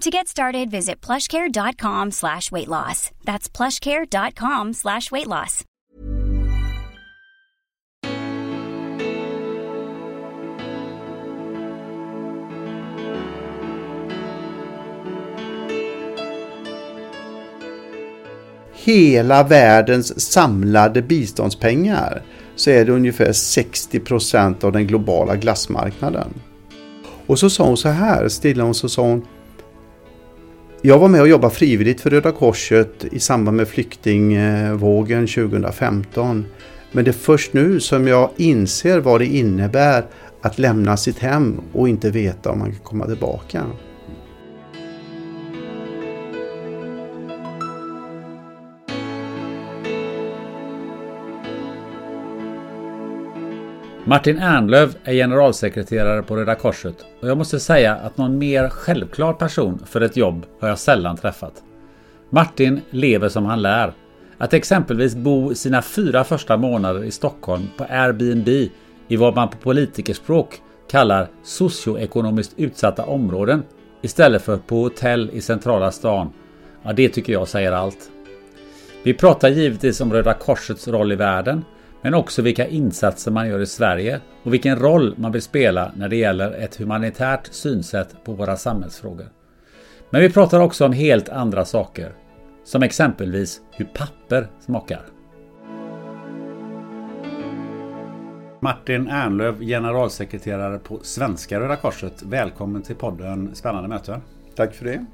To get started, visit plushcare.com slash weight loss. That's plushcare.com slash weight loss. hela världens samlade biståndspengar så är det ungefär 60 procent av den globala glassmarknaden. Och så sa hon så här, stilla hon så sa hon jag var med och jobbade frivilligt för Röda Korset i samband med flyktingvågen 2015. Men det är först nu som jag inser vad det innebär att lämna sitt hem och inte veta om man kan komma tillbaka. Martin Ernlöv är generalsekreterare på Röda Korset och jag måste säga att någon mer självklar person för ett jobb har jag sällan träffat. Martin lever som han lär. Att exempelvis bo sina fyra första månader i Stockholm på Airbnb i vad man på politikerspråk kallar socioekonomiskt utsatta områden istället för på hotell i centrala stan. Ja, det tycker jag säger allt. Vi pratar givetvis om Röda Korsets roll i världen men också vilka insatser man gör i Sverige och vilken roll man vill spela när det gäller ett humanitärt synsätt på våra samhällsfrågor. Men vi pratar också om helt andra saker, som exempelvis hur papper smakar. Martin Ernlöv, generalsekreterare på Svenska Röda Korset. Välkommen till podden Spännande möte. Tack för det.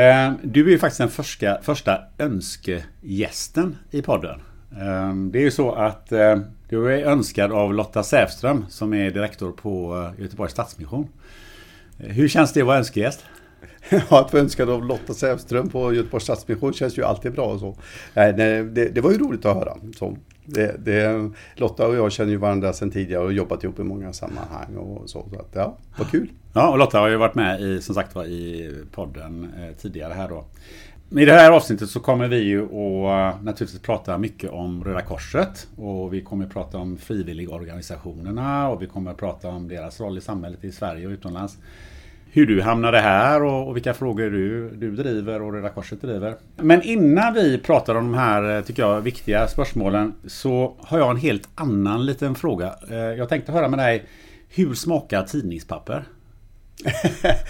Eh, du är ju faktiskt den första, första önskegästen i podden. Ehm, det är ju så att eh, du är önskad av Lotta Säfström som är direktor på eh, Göteborgs Stadsmission. Eh, hur känns det att vara önskegäst? Ja, att vara önskad av Lotta Säfström på Göteborgs Stadsmission känns ju alltid bra. Och så. Det, det var ju roligt att höra. Så. Det, det, Lotta och jag känner ju varandra sedan tidigare och jobbat ihop i många sammanhang och så. så att, ja, vad kul! Ja, och Lotta har ju varit med i, som sagt var, i podden eh, tidigare här då. I det här avsnittet så kommer vi ju att eh, naturligtvis prata mycket om Röda Korset och vi kommer att prata om frivilligorganisationerna och vi kommer att prata om deras roll i samhället i Sverige och utomlands. Hur du hamnade här och, och vilka frågor du, du driver och Röda Korset driver. Men innan vi pratar om de här, eh, tycker jag, viktiga spörsmålen så har jag en helt annan liten fråga. Eh, jag tänkte höra med dig, hur smakar tidningspapper?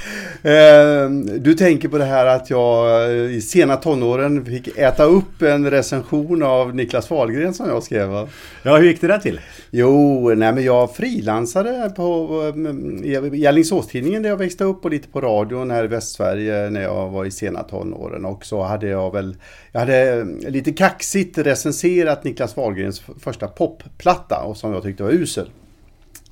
Eh, du tänker på det här att jag i sena tonåren fick äta upp en recension av Niklas Wahlgren som jag skrev. Ja, hur gick det där till? Jo, nej men jag frilansade på i Alingsåstidningen där jag växte upp och lite på radion här i Västsverige när jag var i sena tonåren. Och så hade jag väl, jag hade lite kaxigt recenserat Niklas Wahlgrens första popplatta och som jag tyckte var usel.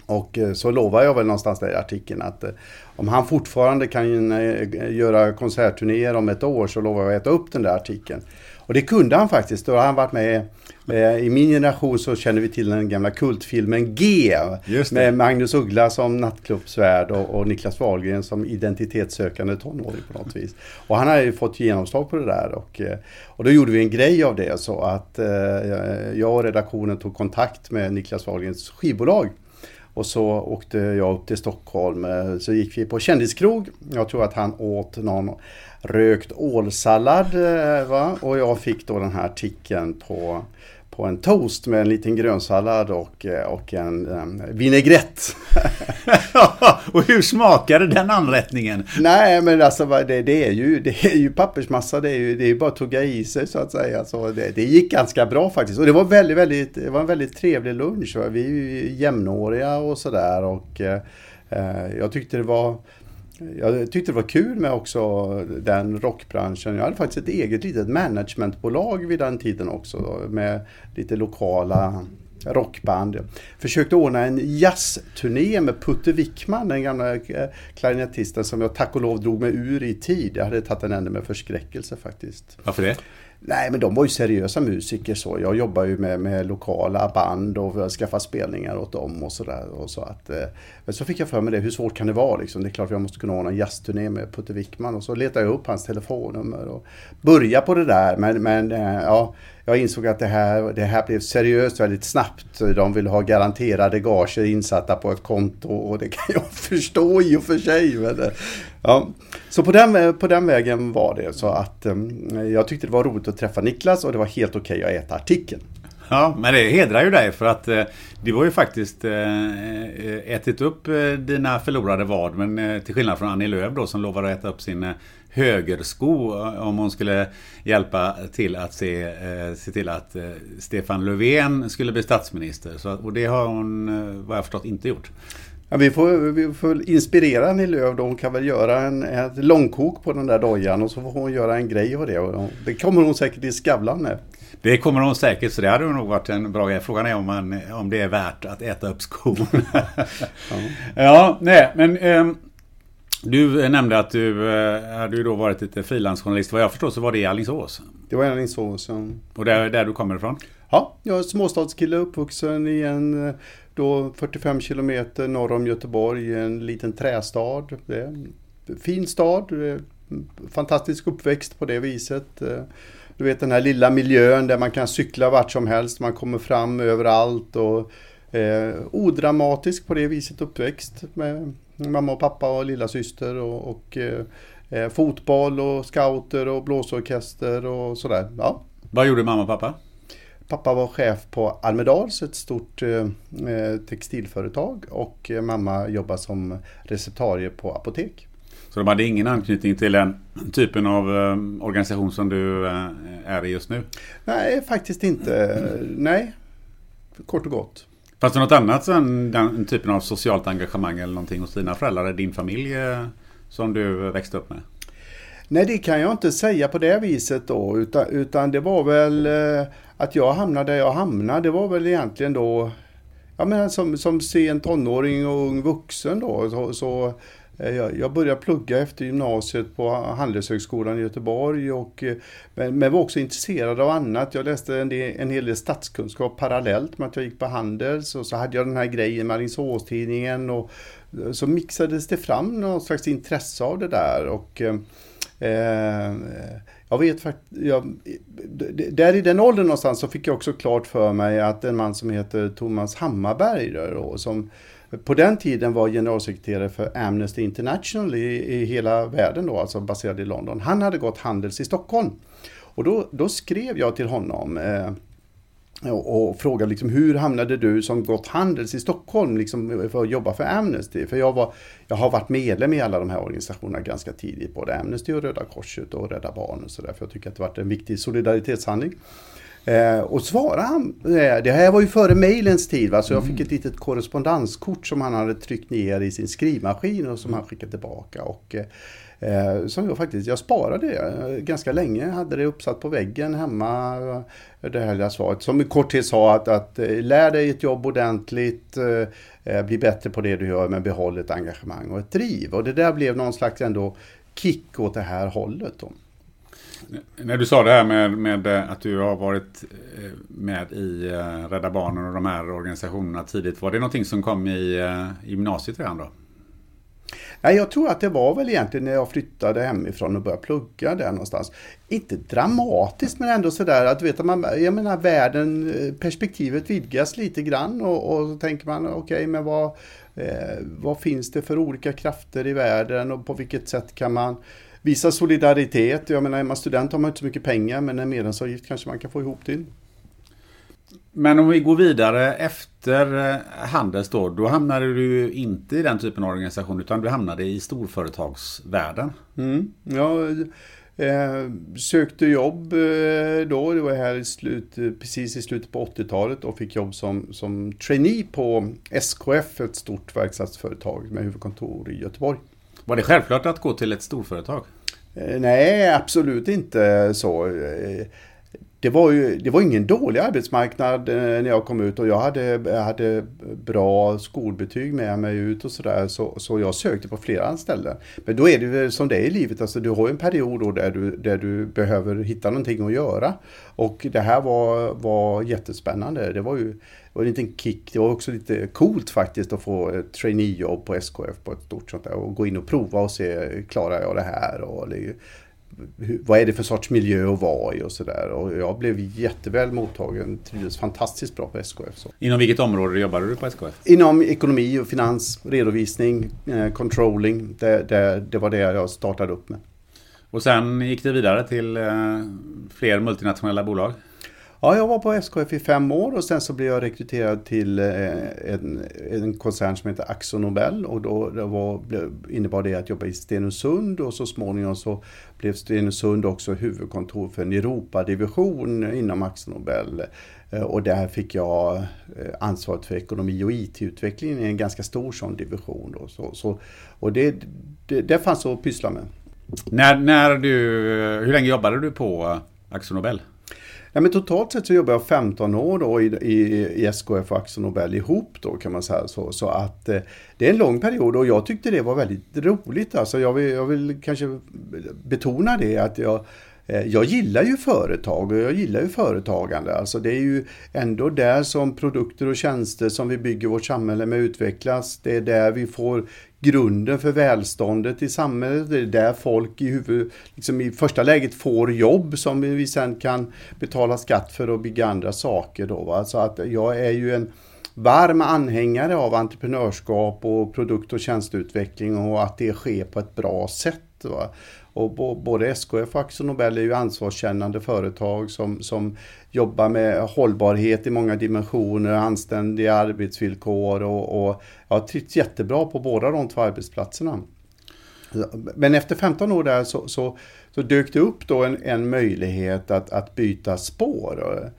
Och eh, så lovar jag väl någonstans där i artikeln att eh, om han fortfarande kan eh, göra konsertturnéer om ett år så lovar jag att äta upp den där artikeln. Och det kunde han faktiskt. Då har han varit med i min generation så känner vi till den gamla kultfilmen G. Med Magnus Uggla som nattklubbsvärd och, och Niklas Wahlgren som identitetssökande tonåring på något vis. Och han har ju fått genomslag på det där. Och, och då gjorde vi en grej av det så att eh, jag och redaktionen tog kontakt med Niklas Wahlgrens skivbolag och så åkte jag upp till Stockholm. Eh, så gick vi på kändiskrog. Jag tror att han åt någon rökt ålsallad. Eh, va? Och jag fick då den här artikeln på, på en toast med en liten grönsallad och, eh, och en um, vinägrett. och hur smakade den anrättningen? Nej men alltså det, det, är, ju, det är ju pappersmassa, det är ju, det är ju bara att tugga i sig så att säga. Så det, det gick ganska bra faktiskt. Och det var, väldigt, väldigt, det var en väldigt trevlig lunch. Vi är ju jämnåriga och sådär och eh, eh jag tyckte det var jag tyckte det var kul med också den rockbranschen. Jag hade faktiskt ett eget litet managementbolag vid den tiden också med lite lokala rockband. Jag försökte ordna en jazzturné med Putte Wickman, den gamla eh, klarinettisten som jag tack och lov drog mig ur i tid. Jag hade tagit en ände med förskräckelse faktiskt. Varför det? Nej, men de var ju seriösa musiker så. Jag jobbar ju med, med lokala band och skaffar spelningar åt dem och sådär. Så eh, men så fick jag för mig det, hur svårt kan det vara liksom? Det är klart jag måste kunna ordna en jazzturné med Putte Wickman och så letade jag upp hans telefonnummer och började på det där. Men, men eh, ja, jag insåg att det här, det här blev seriöst väldigt snabbt. De vill ha garanterade gager insatta på ett konto och det kan jag förstå i och för sig. Men, eh, ja. Så på den, på den vägen var det. Så att um, jag tyckte det var roligt att träffa Niklas och det var helt okej okay att äta artikeln. Ja, men det hedrar ju dig för att eh, det var ju faktiskt eh, eh, ätit upp eh, dina förlorade vad. Men eh, till skillnad från Annie Lööf då som lovade att äta upp sin eh, högersko eh, om hon skulle hjälpa till att se, eh, se till att eh, Stefan Löfven skulle bli statsminister. Så, och det har hon, eh, vad jag förstått, inte gjort. Ja, vi, får, vi får inspirera Annie Lööf då. Hon kan väl göra en, ett långkok på den där dojan och så får hon göra en grej av det. Och det kommer hon säkert i Skavlan med. Det kommer hon säkert, så det hade nog varit en bra grej. Frågan är om, man, om det är värt att äta upp skon. ja. ja, nej, men... Um, du nämnde att du eh, hade då varit lite frilansjournalist. Vad jag förstår så var det i Alingsås. Det var i Alingsås, ja. Och där, där du kommer ifrån? Ja, jag är småstadskille uppvuxen i en eh, då 45 kilometer norr om Göteborg, i en liten trästad. Det är en fin stad, fantastisk uppväxt på det viset. Eh, du vet den här lilla miljön där man kan cykla vart som helst, man kommer fram överallt och eh, odramatisk på det viset uppväxt med mamma och pappa och lilla syster och, och eh, eh, fotboll och scouter och blåsorkester och sådär. Ja. Vad gjorde mamma och pappa? Pappa var chef på Almedals, ett stort eh, eh textilföretag och eh, mamma jobbade som receptarie på apotek. Så de hade ingen anknytning till den typen av organisation som du är i just nu? Nej, faktiskt inte. Nej, kort och gott. Fanns det något annat än den typen av socialt engagemang eller någonting hos dina föräldrar eller din familj som du växte upp med? Nej, det kan jag inte säga på det viset då, utan, utan det var väl att jag hamnade där jag hamnade. Det var väl egentligen då, ja men som, som sen tonåring och ung vuxen då, så, så eh, jag började plugga efter gymnasiet på Handelshögskolan i Göteborg och, eh, men, men var också intresserad av annat. Jag läste en, del, en hel del statskunskap parallellt med att jag gick på Handels och så hade jag den här grejen med Alingsåstidningen och eh, så mixades det fram någon slags intresse av det där. Och, eh, jag vet faktiskt, där i den åldern någonstans så fick jag också klart för mig att en man som heter Thomas Hammarberg då, som på den tiden var generalsekreterare för Amnesty International i, i hela världen då, alltså baserad i London. Han hade gått Handels i Stockholm. Och då, då skrev jag till honom eh, och, och frågade liksom, hur hamnade du som gått Handels i Stockholm liksom, för att jobba för Amnesty? För jag, var, jag har varit medlem i alla de här organisationerna ganska tidigt, både Amnesty och Röda Korset och Rädda Barnen och sådär, för jag tycker att det varit en viktig solidaritetshandling. Eh, och svarade han, eh, det här var ju före mailens tid, va? så jag fick ett litet korrespondenskort som han hade tryckt ner i sin skrivmaskin och som han skickade tillbaka. Och, eh, Eh, som jag faktiskt, jag sparade det ganska länge, hade det uppsatt på väggen hemma, eh, det här lilla svaret. Som i korthet sa att, att eh, lär dig ett jobb ordentligt, bli bättre på det du gör men behåll ett engagemang och ett driv. Och det där blev någon slags ändå kick åt det här hållet. Då. När du sa det här med, med att du har varit med i Rädda Barnen och de här organisationerna tidigt. Var det någonting som kom i gymnasiet redan då? Nej, jag tror att det var väl egentligen när jag flyttade hemifrån och började plugga där någonstans. Inte dramatiskt men ändå sådär att vet man, jag menar världen, eh, perspektivet vidgas lite grann och, och så tänker man okej okay, men vad, eh, vad finns det för olika krafter i världen och på vilket sätt kan man visa solidaritet. Jag menar, är man student har man inte så mycket pengar men en medlemsavgift kanske man kan få ihop till. Men om vi går vidare efter Handels då, då hamnade du inte i den typen av organisation utan du hamnade i storföretagsvärlden. Mm, ja, eh, sökte jobb eh, då, det var här i slut, precis i slutet på 80-talet och fick jobb som, som trainee på SKF, ett stort verkstadsföretag med huvudkontor i Göteborg. Var det självklart att gå till ett storföretag? Eh, nej, absolut inte så. Det var ju det var ingen dålig arbetsmarknad eh, när jag kom ut och jag hade, jag hade bra skolbetyg med mig ut och sådär. Så, så jag sökte på flera ställen. Men då är det väl som det är i livet, alltså du har en period då där du, där du behöver hitta någonting att göra. Och det här var, var jättespännande. Det var ju det var en liten kick. Det var också lite coolt faktiskt att få ett traineejobb på SKF på ett stort sånt där och gå in och prova och se, klarar jag det här? Och vad är det för sorts miljö att vara i och sådär. Och jag blev jätteväl mottagen, trivdes fantastiskt bra på SKF. Så. Inom vilket område jobbade du på SKF? Inom ekonomi och finans, redovisning, eh, controlling. Det, det, det var det jag startade upp med. Och sen gick det vidare till eh, fler multinationella bolag? Ja, jag var på SKF i fem år och sen så blev jag rekryterad till eh, en, en koncern som heter Axo Nobel och då det var, innebar det att jobba i Stenungsund och så småningom så blev Stenungsund också huvudkontor för en Europadivision inom Axo Nobel. Eh, och där fick jag eh, ansvaret för ekonomi och IT-utvecklingen i en ganska stor sån division. Då. Så, så, och det, det, det fanns att pyssla med. När, när du, hur länge jobbade du på Axo Nobel? Ja, men totalt sett så jobbar jag 15 år då i, i, i SKF och Axel Nobel ihop då kan man säga. Så, så att eh, det är en lång period och jag tyckte det var väldigt roligt. Alltså jag vill, jag vill kanske betona det att jag Eh, jag gillar ju företag och jag gillar ju företagande. Alltså det är ju ändå där som produkter och tjänster som vi bygger vårt samhälle med utvecklas. Det är där vi får grunden för välståndet i samhället. Det är där folk i, huvud, liksom i första läget får jobb som vi sen kan betala skatt för och bygga andra saker. Då, va? Så att jag är ju en varm anhängare av entreprenörskap och produkt och tjänsteutveckling och att det sker på ett bra sätt. Va? Och både SKF och Axel Nobel är ju ansvarskännande företag som, som jobbar med hållbarhet i många dimensioner, anständiga arbetsvillkor och, och jag har trivts jättebra på båda de två arbetsplatserna. Men efter 15 år där så, så, så dök det upp då en, en möjlighet att, att byta spår.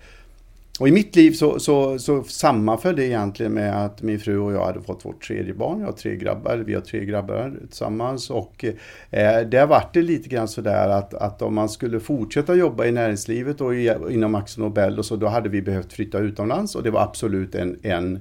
Och i mitt liv så, så, så sammanföll det egentligen med att min fru och jag hade fått vårt tredje barn. Jag har tre grabbar, vi har tre grabbar tillsammans. Och eh, där vart det lite grann sådär att, att om man skulle fortsätta jobba i näringslivet och i, inom Axel Nobel och så, då hade vi behövt flytta utomlands. Och det var absolut en, en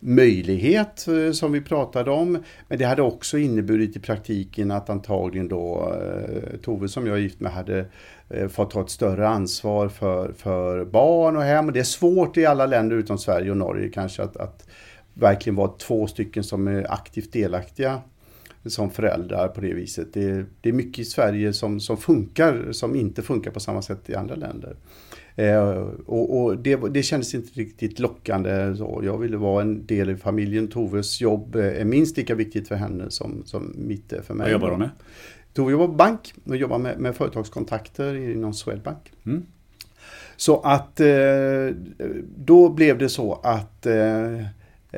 möjlighet eh, som vi pratade om. Men det hade också inneburit i praktiken att antagligen då eh, Tove som jag är gift med hade Eh, fått ta ett större ansvar för, för barn och hem. Och det är svårt i alla länder utom Sverige och Norge kanske att, att verkligen vara två stycken som är aktivt delaktiga som föräldrar på det viset. Det, det är mycket i Sverige som, som funkar som inte funkar på samma sätt i andra länder. Eh, och, och det, det kändes inte riktigt lockande. Så jag ville vara en del i familjen. Toves jobb eh, är minst lika viktigt för henne som, som mitt är för mig. Vad jobbar hon med? Tove jobbar på bank och jobbar med, med företagskontakter inom Swedbank. Mm. Så att eh, då blev det så att eh,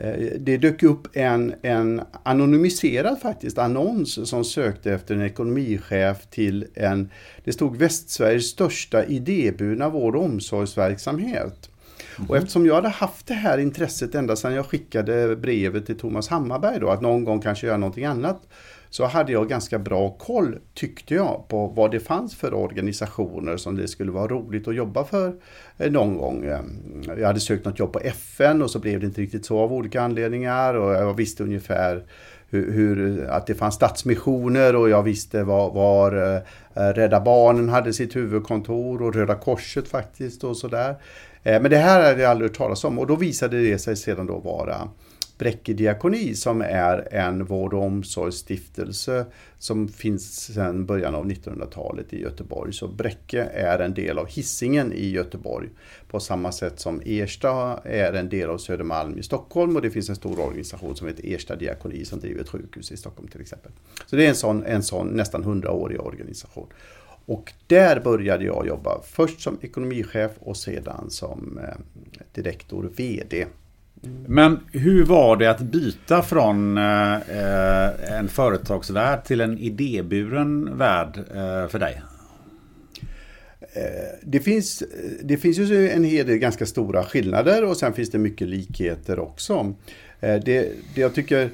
Eh, det dök upp en, en anonymiserad faktiskt annons som sökte efter en ekonomichef till en, det stod Västsveriges största idéburna vård och omsorgsverksamhet. Mm. Och eftersom jag hade haft det här intresset ända sedan jag skickade brevet till Thomas Hammarberg då, att någon gång kanske göra någonting annat, så hade jag ganska bra koll, tyckte jag, på vad det fanns för organisationer som det skulle vara roligt att jobba för eh, någon gång. Ehm, jag hade sökt något jobb på FN och så blev det inte riktigt så av olika anledningar och jag visste ungefär hur, hur, att det fanns stadsmissioner och jag visste var, var eh, Rädda Barnen hade sitt huvudkontor och Röda Korset faktiskt och sådär. Ehm, men det här hade jag aldrig hört talas om och då visade det sig sedan då vara Bräcke diakoni som är en vård och omsorgsstiftelse som finns sedan början av 1900-talet i Göteborg. Så Bräcke är en del av hissingen i Göteborg på samma sätt som Ersta är en del av Södermalm i Stockholm och det finns en stor organisation som heter Ersta diakoni som driver ett sjukhus i Stockholm till exempel. Så det är en sån, en sån nästan hundraårig organisation. Och där började jag jobba. Först som ekonomichef och sedan som eh, direktor VD. Men hur var det att byta från eh, en företagsvärld till en idéburen värld eh, för dig? Eh, det finns, det finns ju en hel del ganska stora skillnader och sen finns det mycket likheter också. Eh, det, det jag tycker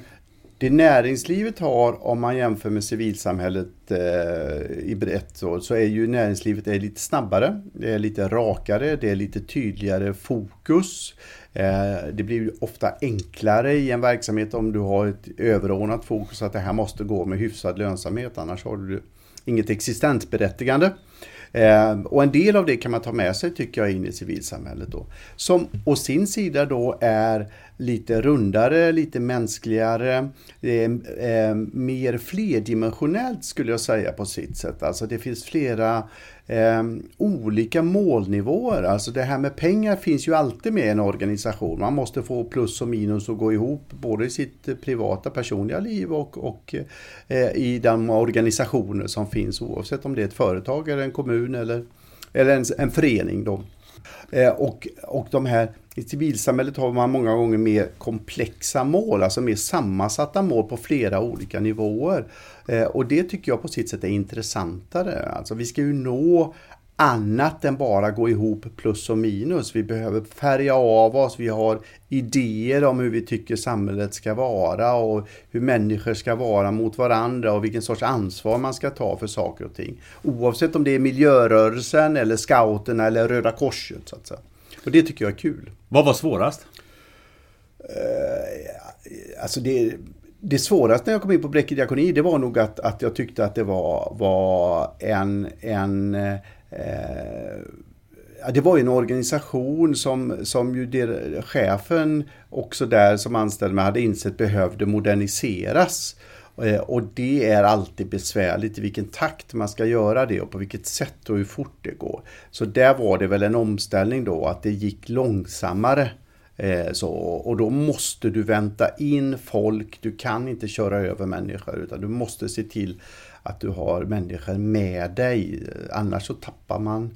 det näringslivet har om man jämför med civilsamhället eh, i brett så, så är ju näringslivet är lite snabbare, det är lite rakare, det är lite tydligare fokus. Eh, det blir ofta enklare i en verksamhet om du har ett överordnat fokus att det här måste gå med hyfsad lönsamhet annars har du inget existensberättigande. Eh, och en del av det kan man ta med sig tycker jag in i civilsamhället då. Som å sin sida då är lite rundare, lite mänskligare, eh, mer flerdimensionellt skulle jag säga på sitt sätt. Alltså det finns flera eh, olika målnivåer. Alltså det här med pengar finns ju alltid med i en organisation. Man måste få plus och minus att gå ihop både i sitt privata personliga liv och, och eh, i de organisationer som finns oavsett om det är ett företag eller en kommun eller, eller en, en förening. Då. Eh, och, och de här, i civilsamhället har man många gånger mer komplexa mål, alltså mer sammansatta mål på flera olika nivåer. Eh, och det tycker jag på sitt sätt är intressantare. Alltså vi ska ju nå annat än bara gå ihop plus och minus. Vi behöver färga av oss, vi har idéer om hur vi tycker samhället ska vara och hur människor ska vara mot varandra och vilken sorts ansvar man ska ta för saker och ting. Oavsett om det är miljörörelsen eller scouterna eller Röda Korset. Så att säga. Och det tycker jag är kul. Vad var svårast? Uh, alltså det, det svåraste när jag kom in på Bräcke diakoni det var nog att, att jag tyckte att det var, var en, en Eh, det var ju en organisation som, som ju der, chefen också där som anställde mig hade insett behövde moderniseras. Eh, och det är alltid besvärligt i vilken takt man ska göra det och på vilket sätt och hur fort det går. Så där var det väl en omställning då att det gick långsammare. Eh, så, och då måste du vänta in folk, du kan inte köra över människor utan du måste se till att du har människor med dig. Annars så tappar man eh,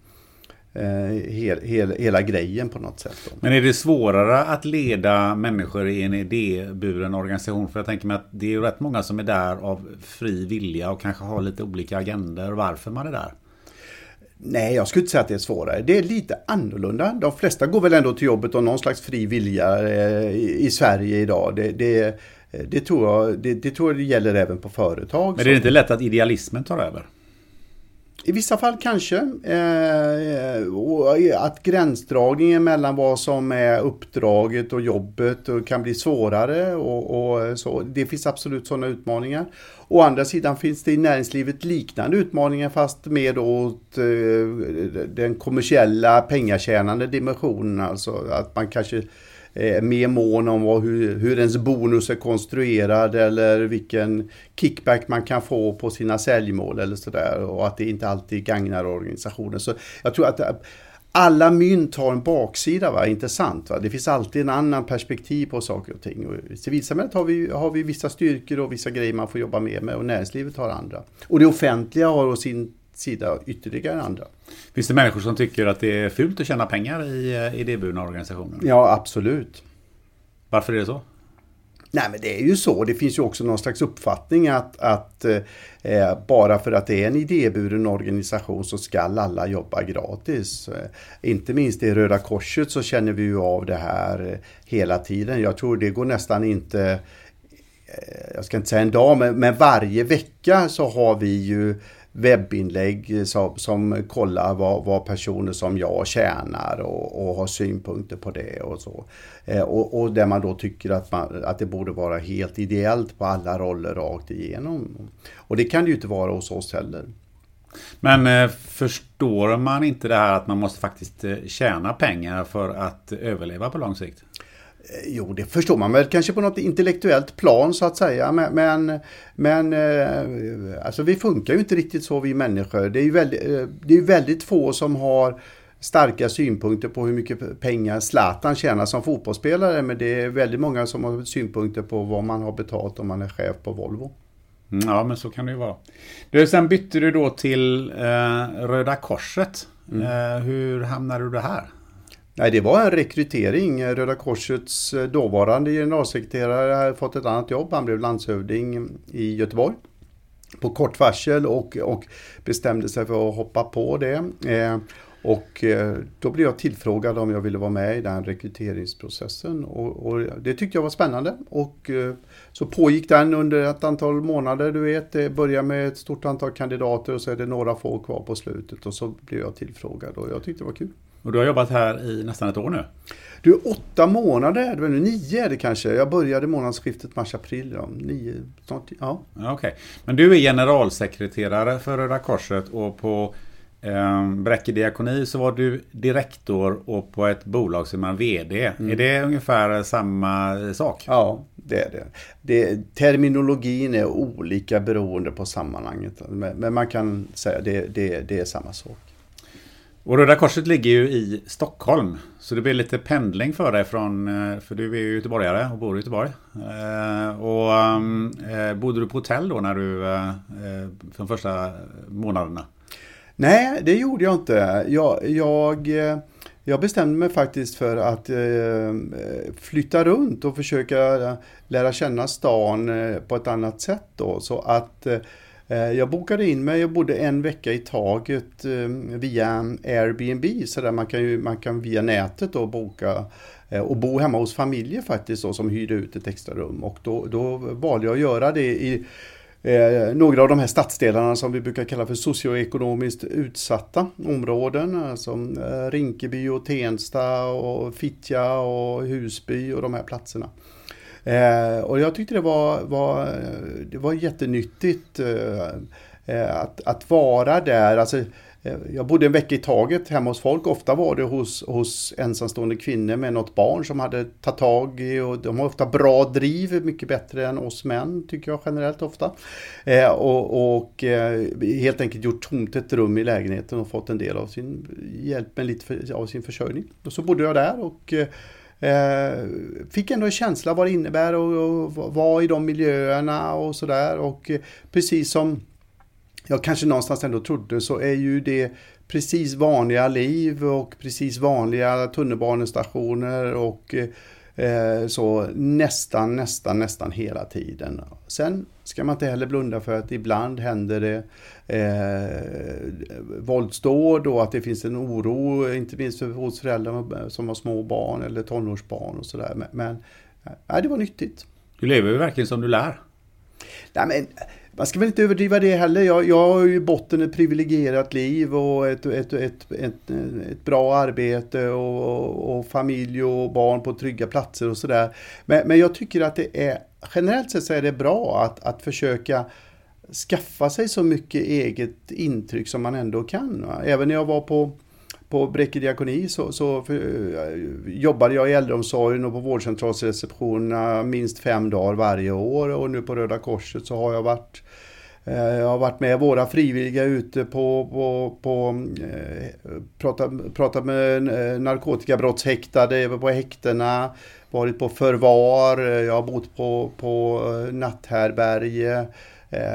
hel, hel, hela grejen på något sätt. Då. Men är det svårare att leda människor i en idéburen organisation? För jag tänker mig att det är ju rätt många som är där av fri vilja och kanske har lite olika agender varför man är där. Nej, jag skulle inte säga att det är svårare. Det är lite annorlunda. De flesta går väl ändå till jobbet av någon slags fri vilja eh, i, Sverige idag. Det, det, Eh, det tror, jag, det, det, tror jag det gäller även på företag. Men är det inte lätt att idealismen tar över? I vissa fall kanske. Eh, och eh, att gränsdragningen mellan vad som är uppdraget och jobbet kan bli svårare. Och, och, så. Det finns absolut sådana utmaningar. Å andra sidan finns det i näringslivet liknande utmaningar fast med åt eh, den kommersiella pengatjänande dimensionen. Alltså att man kanske eh, mer mån om vad, hur, hur ens bonus är konstruerad eller vilken kickback man kan få på sina säljmål eller sådär och att det inte alltid gagnar organisationen. Så jag tror att eh, alla mynt har en baksida, va? intressant. Va? Det finns alltid en annan perspektiv på saker och ting. Och I civilsamhället har vi, har vi vissa styrkor och vissa grejer man får jobba mer med och näringslivet har andra. Och det offentliga har å sin sida ytterligare andra. Finns det människor som tycker att det är fult att tjäna pengar i eh, idéburna organisationer? Ja, absolut. Varför är det så? Nej men det är ju så. Det finns ju också någon slags uppfattning att, att eh, bara för att det är en idéburen organisation så ska alla jobba gratis. Eh, inte minst i Röda Korset så känner vi ju av det här eh, hela tiden. Jag tror det går nästan inte, eh, jag ska inte säga en dag, men, men varje vecka så har vi ju webbinlägg som, som kollar vad, vad, personer som jag tjänar och, och har synpunkter på det och så. Eh, och, och där man då tycker att, man, att det borde vara helt ideellt på alla roller rakt igenom. Och det kan det ju inte vara hos oss heller. Men eh, förstår man inte det här att man måste faktiskt eh, tjäna pengar för att överleva på lång sikt? Eh, jo, det förstår man väl kanske på något intellektuellt plan så att säga. Men, men, men eh, alltså vi funkar ju inte riktigt så vi människor. Det är ju väldigt, eh, det är väldigt få som har starka synpunkter på hur mycket pengar Zlatan tjänar som fotbollsspelare. Men det är väldigt många som har synpunkter på vad man har betalt om man är chef på Volvo. Mm, ja, men så kan det ju vara. Du, sen bytte du då till eh, Röda Korset. Mm. Eh, hur hamnade du här? Nej, det var en rekrytering. Röda Korsets eh, dåvarande generalsekreterare hade fått ett annat jobb. Han blev landshövding i Göteborg på kort varsel och, och bestämde sig för att hoppa på det. Eh, och eh, då blev jag tillfrågad om jag ville vara med i den rekryteringsprocessen och, och det tyckte jag var spännande. Och eh, så pågick den under ett antal månader, du vet. Det började med ett stort antal kandidater och så är det några få kvar på slutet och så blev jag tillfrågad och jag tyckte det var kul. Och du har jobbat här i nästan ett år nu? Du, åtta månader, det var nu nio är det kanske. Jag började månadsskiftet mars-april. Ja. Nio, snart, ja. Okej. Okay. Men du är generalsekreterare för Röda Korset och på eh, Bräcke Diakoni så var du direktor och på ett bolag som är VD. Mm. Är det ungefär samma sak? Ja, det är det. det. Terminologin är olika beroende på sammanhanget. Men man kan säga att det, det, det är samma sak. Och Röda Korset ligger ju i Stockholm. Så det blir lite pendling för dig från, eh, för du är ju göteborgare och bor i Göteborg. Eh, och eh, bodde du på hotell då när du, eh, eh, de första månaderna? Nej, det gjorde jag inte. Jag, jag, jag bestämde mig faktiskt för att flytta runt och försöka lära känna stan på ett annat sätt då. Så att Eh, Eh, jag bokade in mig, och bodde en vecka i taget eh, via Airbnb, så där man kan, ju, man kan via nätet då boka eh, och bo hemma hos familjer faktiskt då, som hyrde ut ett extra rum. Och då, då valde jag att göra det i eh, några av de här stadsdelarna som vi brukar kalla för socioekonomiskt utsatta områden. Som eh, Rinkeby och Tensta och Fittja och Husby och de här platserna. Eh, och jag tyckte det var, var, det var jättenyttigt eh, eh, att, att vara där. Alltså, eh, jag bodde en vecka i taget hemma hos folk. Ofta var det hos, hos ensamstående kvinnor med något barn som hade tagit tag i och de har ofta bra driv, mycket bättre än oss män tycker jag generellt ofta. Eh, och, och eh, helt enkelt gjort tomt ett rum i lägenheten och fått en del av sin hjälp med lite för, av sin försörjning. Och så bodde jag där och eh, Eh, fick ändå en känsla vad det innebär att vara i de miljöerna och sådär. Och eh, precis som jag kanske någonstans ändå trodde så är ju det precis vanliga liv och precis vanliga tunnelbanestationer och eh, så nästan, nästan, nästan hela tiden. Sen ska man inte heller blunda för att ibland händer det eh, våldsdåd och att det finns en oro, inte minst hos föräldrar som har små barn eller tonårsbarn och sådär. Men, men ja, det var nyttigt. Du lever ju verkligen som du lär. Nej, men, man ska väl inte överdriva det heller. Jag, jag har ju i botten ett privilegierat liv och ett, ett, ett, ett, ett bra arbete och, och, familj och barn på trygga platser och sådär. Men, men jag tycker att det är generellt sett så är det bra att, att försöka skaffa sig så mycket eget intryck som man ändå kan. Va? Även när jag var på, på Bräcke diakoni så, så för, eh, jobbade jag i äldreomsorgen och på vårdcentralsreceptionerna minst fem dagar varje år. Och nu på Röda Korset så har jag varit eh, jag har varit med våra frivilliga ute på, på, på eh, pratat, pratat med eh, narkotikabrottshäktade på häktena, varit på förvar, jag har bott på, på natthärbärge,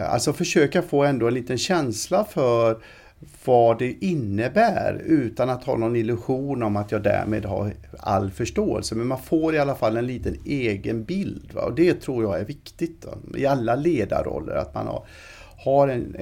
alltså försöka få ändå en liten känsla för vad det innebär utan att ha någon illusion om att jag därmed har all förståelse. Men man får i alla fall en liten egen bild. Va? Och det tror jag är viktigt va? i alla ledarroller. Att man har, har en,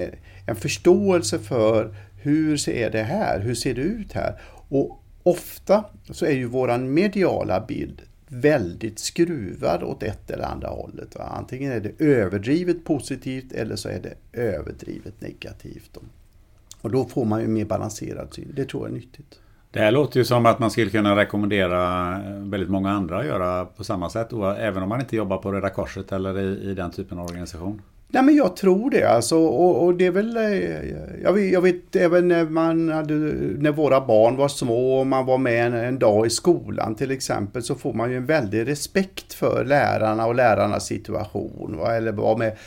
en förståelse för hur ser det här? Hur ser det ut här? Och ofta så är ju våran mediala bild väldigt skruvad åt ett eller andra hållet. Va? Antingen är det överdrivet positivt eller så är det överdrivet negativt. Och då får man ju mer balanserad syn. Det tror jag är nyttigt. Det här låter ju som att man skulle kunna rekommendera väldigt många andra att göra på samma sätt. Även om man inte jobbar på Röda Korset eller i, i den typen av organisation. Nej men jag tror det alltså och, och det är väl, eh, jag vet, jag vet, även när man hade, när våra barn var små och man var med en, en, dag i skolan till exempel så får man ju en väldig respekt för lärarna och lärarnas situation. Va? Eller var med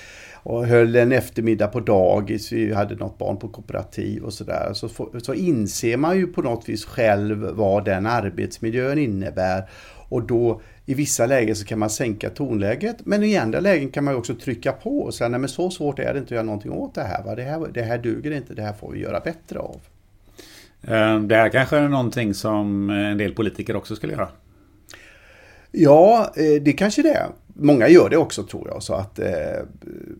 och höll en eftermiddag på dagis, vi hade något barn på kooperativ och sådär. Så, så inser man ju på något vis själv vad den arbetsmiljön innebär Och då i vissa lägen så kan man sänka tonläget men i andra lägen kan man också trycka på och säga nej men så svårt är det inte att göra någonting åt det här. Va? Det, här det här duger inte, det här får vi göra bättre av. Eh, det här kanske är någonting som en del politiker också skulle göra? Ja, eh, det kanske det är. Många gör det också tror jag. Så att, eh,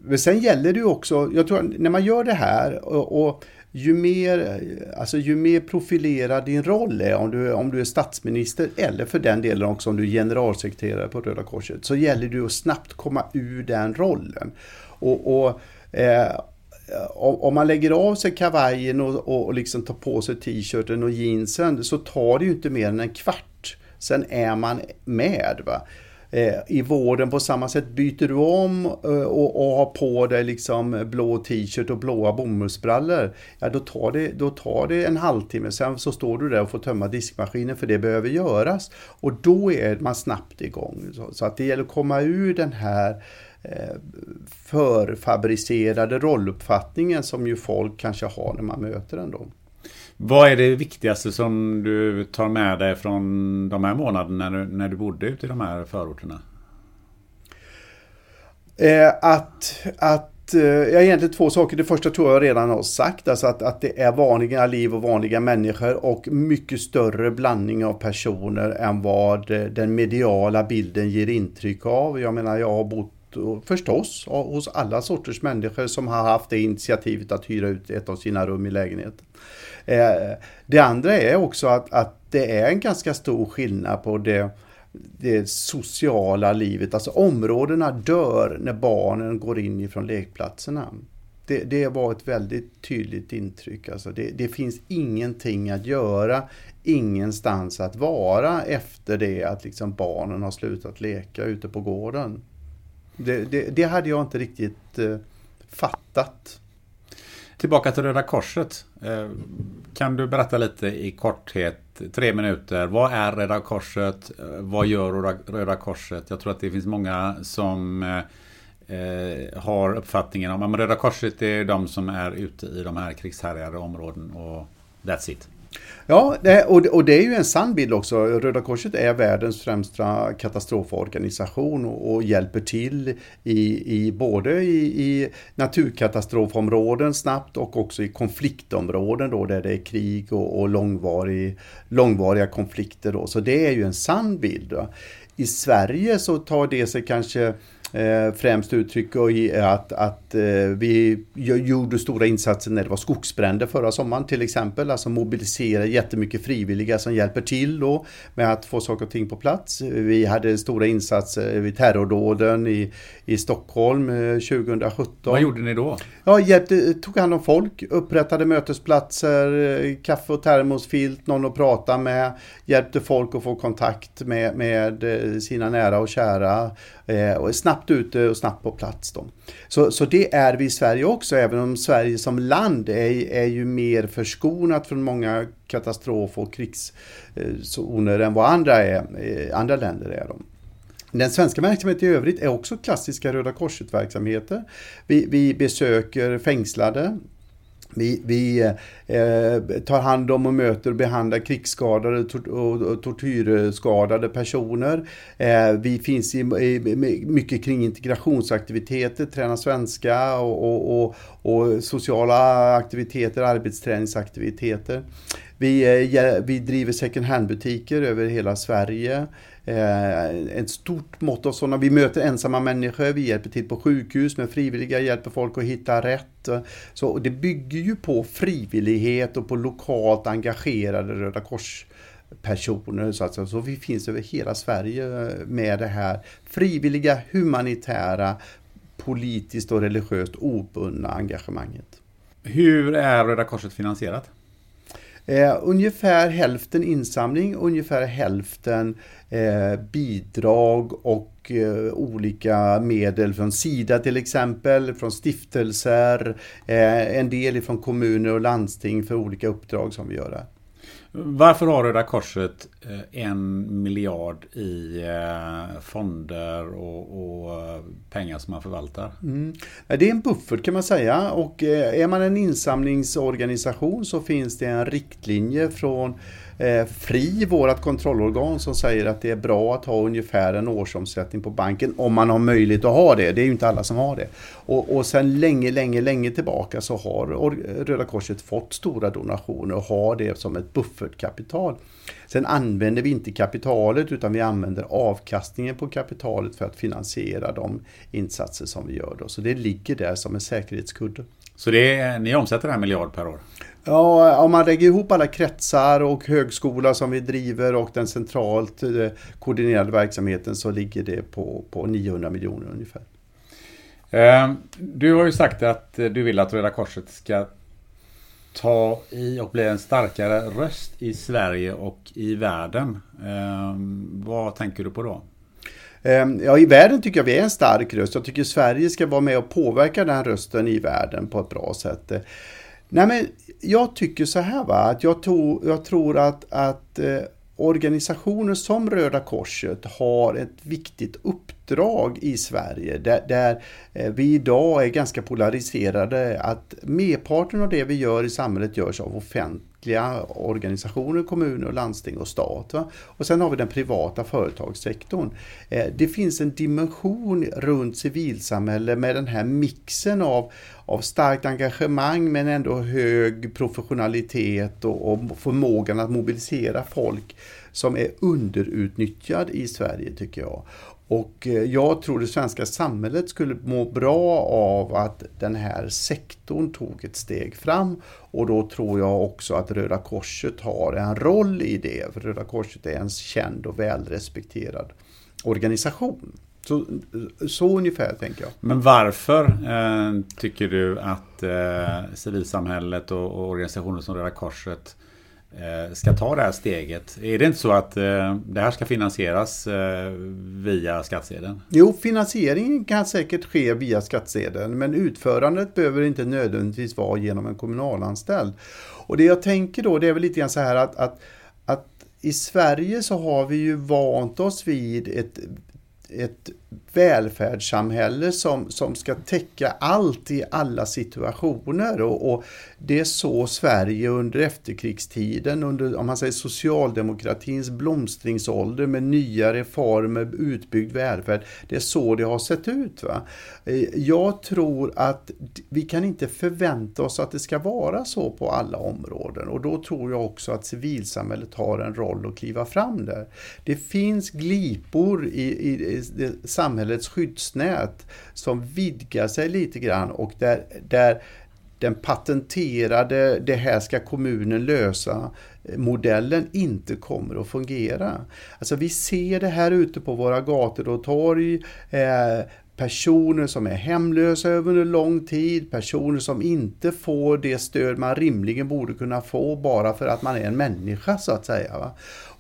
men sen gäller det ju också, jag tror när man gör det här och, och ju mer, eh, alltså ju mer profilerad din roll är, om du, om du är statsminister eller för den delen också om du är generalsekreterare på Röda Korset, så gäller det att snabbt komma ur den rollen. Och, och eh, om man lägger av sig kavajen och, och liksom tar på sig t-shirten och jeansen så tar det ju inte mer än en kvart. Sen är man med. Va? Eh, I vården på samma sätt byter du om eh, och, och har på dig liksom blå t-shirt och blåa bomullsbrallor. Ja, då tar, det, då tar det en halvtimme, sen så står du där och får tömma diskmaskinen för det behöver göras. Och då är man snabbt igång. Så, så att det gäller att komma ur den här eh, förfabricerade rolluppfattningen som ju folk kanske har när man möter den då. Vad är det viktigaste som du tar med dig från de här månaderna när du, när du bodde ute i de här förorterna? Eh, att, att eh, Ja, egentligen två saker. Det första tror jag redan har sagt, alltså att, att det är vanliga liv och vanliga människor och mycket större blandning av personer än vad eh, den mediala bilden ger intryck av. Jag menar, jag har bott förstås hos alla sorters människor som har haft det initiativet att hyra ut ett av sina rum i lägenheten. Eh, det andra är också att, att det är en ganska stor skillnad på det, det sociala livet. Alltså områdena dör när barnen går in ifrån lekplatserna. Det, det var ett väldigt tydligt intryck. Alltså det, det, finns ingenting att göra, ingenstans att vara efter det att liksom barnen har slutat leka ute på gården. Det, det, det hade jag inte riktigt eh, fattat. Tillbaka till Röda Korset. Eh, kan du berätta lite i korthet, tre minuter. Vad är Röda Korset? Eh, vad gör Röda Korset? Jag tror att det finns många som eh, eh har uppfattningen om att Röda Korset är de som är ute i de här krigshärjade områden och that's it. Ja, och, och det är ju en sann bild också. Röda Korset är världens främsta katastroforganisation och, och hjälper till i, i både i, i, naturkatastrofområden snabbt och också i konfliktområden då där det är krig och, och långvarig, långvariga konflikter. Då. Så det är ju en sann bild. Då. I Sverige så tar det sig kanske eh, främst uttryck i att, att eh, vi gjorde stora insatser när det var skogsbränder förra sommaren till exempel. Alltså mobilisera jättemycket frivilliga som hjälper till då med att få saker och ting på plats. Vi hade stora insatser vid terrordåden i, i Stockholm 2017. Eh, Vad gjorde ni då? Ja, hjälpte, tog hand om folk, upprättade mötesplatser, eh, kaffe och termosfilt, någon att prata med, hjälpte folk att få kontakt med, med sina nära och kära Eh, och snabbt ute och snabbt på plats. Då. Så, så det är vi i Sverige också, även om Sverige som land är, är ju mer förskonat från många katastrof och krigszoner än vad andra, är, eh, andra länder är. Då. Den svenska verksamheten i övrigt är också klassiska Röda Korset-verksamheter. Vi, vi besöker fängslade, vi, vi eh, tar hand om och möter och behandlar krigsskadade och tortyrskadade personer. Eh, vi finns i, i, mycket kring integrationsaktiviteter, träna svenska och, och, och, och sociala aktiviteter, arbetsträningsaktiviteter. Vi, eh, vi driver second hand-butiker över hela Sverige. Eh, ett stort mått av sådana. Vi möter ensamma människor, vi hjälper till på sjukhus med frivilliga, hjälper folk att hitta rätt. Så det bygger ju på frivillighet och på lokalt engagerade Röda Kors personer. Så, att, så vi finns över hela Sverige med det här frivilliga, humanitära, politiskt och religiöst obundna engagemanget. Hur är Röda Korset finansierat? Eh, ungefär hälften insamling, ungefär hälften eh, bidrag och eh, olika medel från Sida till exempel, från stiftelser, eh, en del från kommuner och landsting för olika uppdrag som vi gör. Varför har Röda Korset eh, en miljard i eh, fonder och, och eh, pengar som man förvaltar? Mm. Det är en buffert kan man säga och är man en insamlingsorganisation så finns det en riktlinje från Eh, FRI, vårt kontrollorgan, som säger att det är bra att ha ungefär en årsomsättning på banken om man har möjlighet att ha det. Det är ju inte alla som har det. Och, och sen länge, länge, länge tillbaka så har Röda Korset fått stora donationer och har det som ett buffertkapital. Sen använder vi inte kapitalet utan vi använder avkastningen på kapitalet för att finansiera de insatser som vi gör. Då. Så det ligger där som en säkerhetskudde. Så det är, ni omsätter en miljard per år? Ja, om man lägger ihop alla kretsar och högskola som vi driver och den centralt eh, koordinerade verksamheten så ligger det på, på 900 miljoner ungefär. Eh, du har ju sagt att du vill att Röda Korset ska ta i och bli en starkare röst i Sverige och i världen. Eh, vad tänker du på då? Ja, i världen tycker jag vi är en stark röst. Jag tycker Sverige ska vara med och påverka den rösten i världen på ett bra sätt. Nej, men jag tycker så här va, att jag, tog, jag tror att, att eh, organisationer som Röda Korset har ett viktigt uppdrag i Sverige där, där eh, vi idag är ganska polariserade. Att merparten av det vi gör i samhället görs av offentliga organisationer, kommuner, landsting och stat. Va? Och sen har vi den privata företagssektorn. Eh, det finns en dimension runt civilsamhälle med den här mixen av av starkt engagemang men ändå hög professionalitet och, och förmågan att mobilisera folk som är underutnyttjad i Sverige tycker jag. Och eh, jag tror det svenska samhället skulle må bra av att den här sektorn tog ett steg fram och då tror jag också att Röda Korset har en roll i det. För Röda Korset är en känd och välrespekterad organisation. Så, så ungefär tänker jag. Men varför eh, tycker du att eh, civilsamhället och, och organisationer som Röda Korset eh, Eh, ska ta det här steget? Är det inte så att eh, det här ska finansieras eh, via skattsedeln? Jo, finansieringen kan säkert ske via skattsedeln men utförandet behöver inte nödvändigtvis vara genom en kommunalanställd. Och det jag tänker då det är väl lite grann så här att, att, att i Sverige så har vi ju vant oss vid ett ett välfärdssamhälle som, som ska täcka allt i alla situationer. Och, och, det är så Sverige under efterkrigstiden, under om man säger socialdemokratins blomstringsålder med nya reformer, utbyggd välfärd. Det är så det har sett ut. Va? Eh, jag tror att vi kan inte förvänta oss att det ska vara så på alla områden och då tror jag också att civilsamhället har en roll att kliva fram där. Det finns glipor i, i, i samhällets skyddsnät som vidgar sig lite grann och där, där den patenterade, det här ska kommunen lösa, eh, modellen inte kommer att fungera. Alltså vi ser det här ute på våra gator och torg. Eh, personer som är hemlösa över en lång tid, personer som inte får det stöd man rimligen borde kunna få bara för att man är en människa så att säga.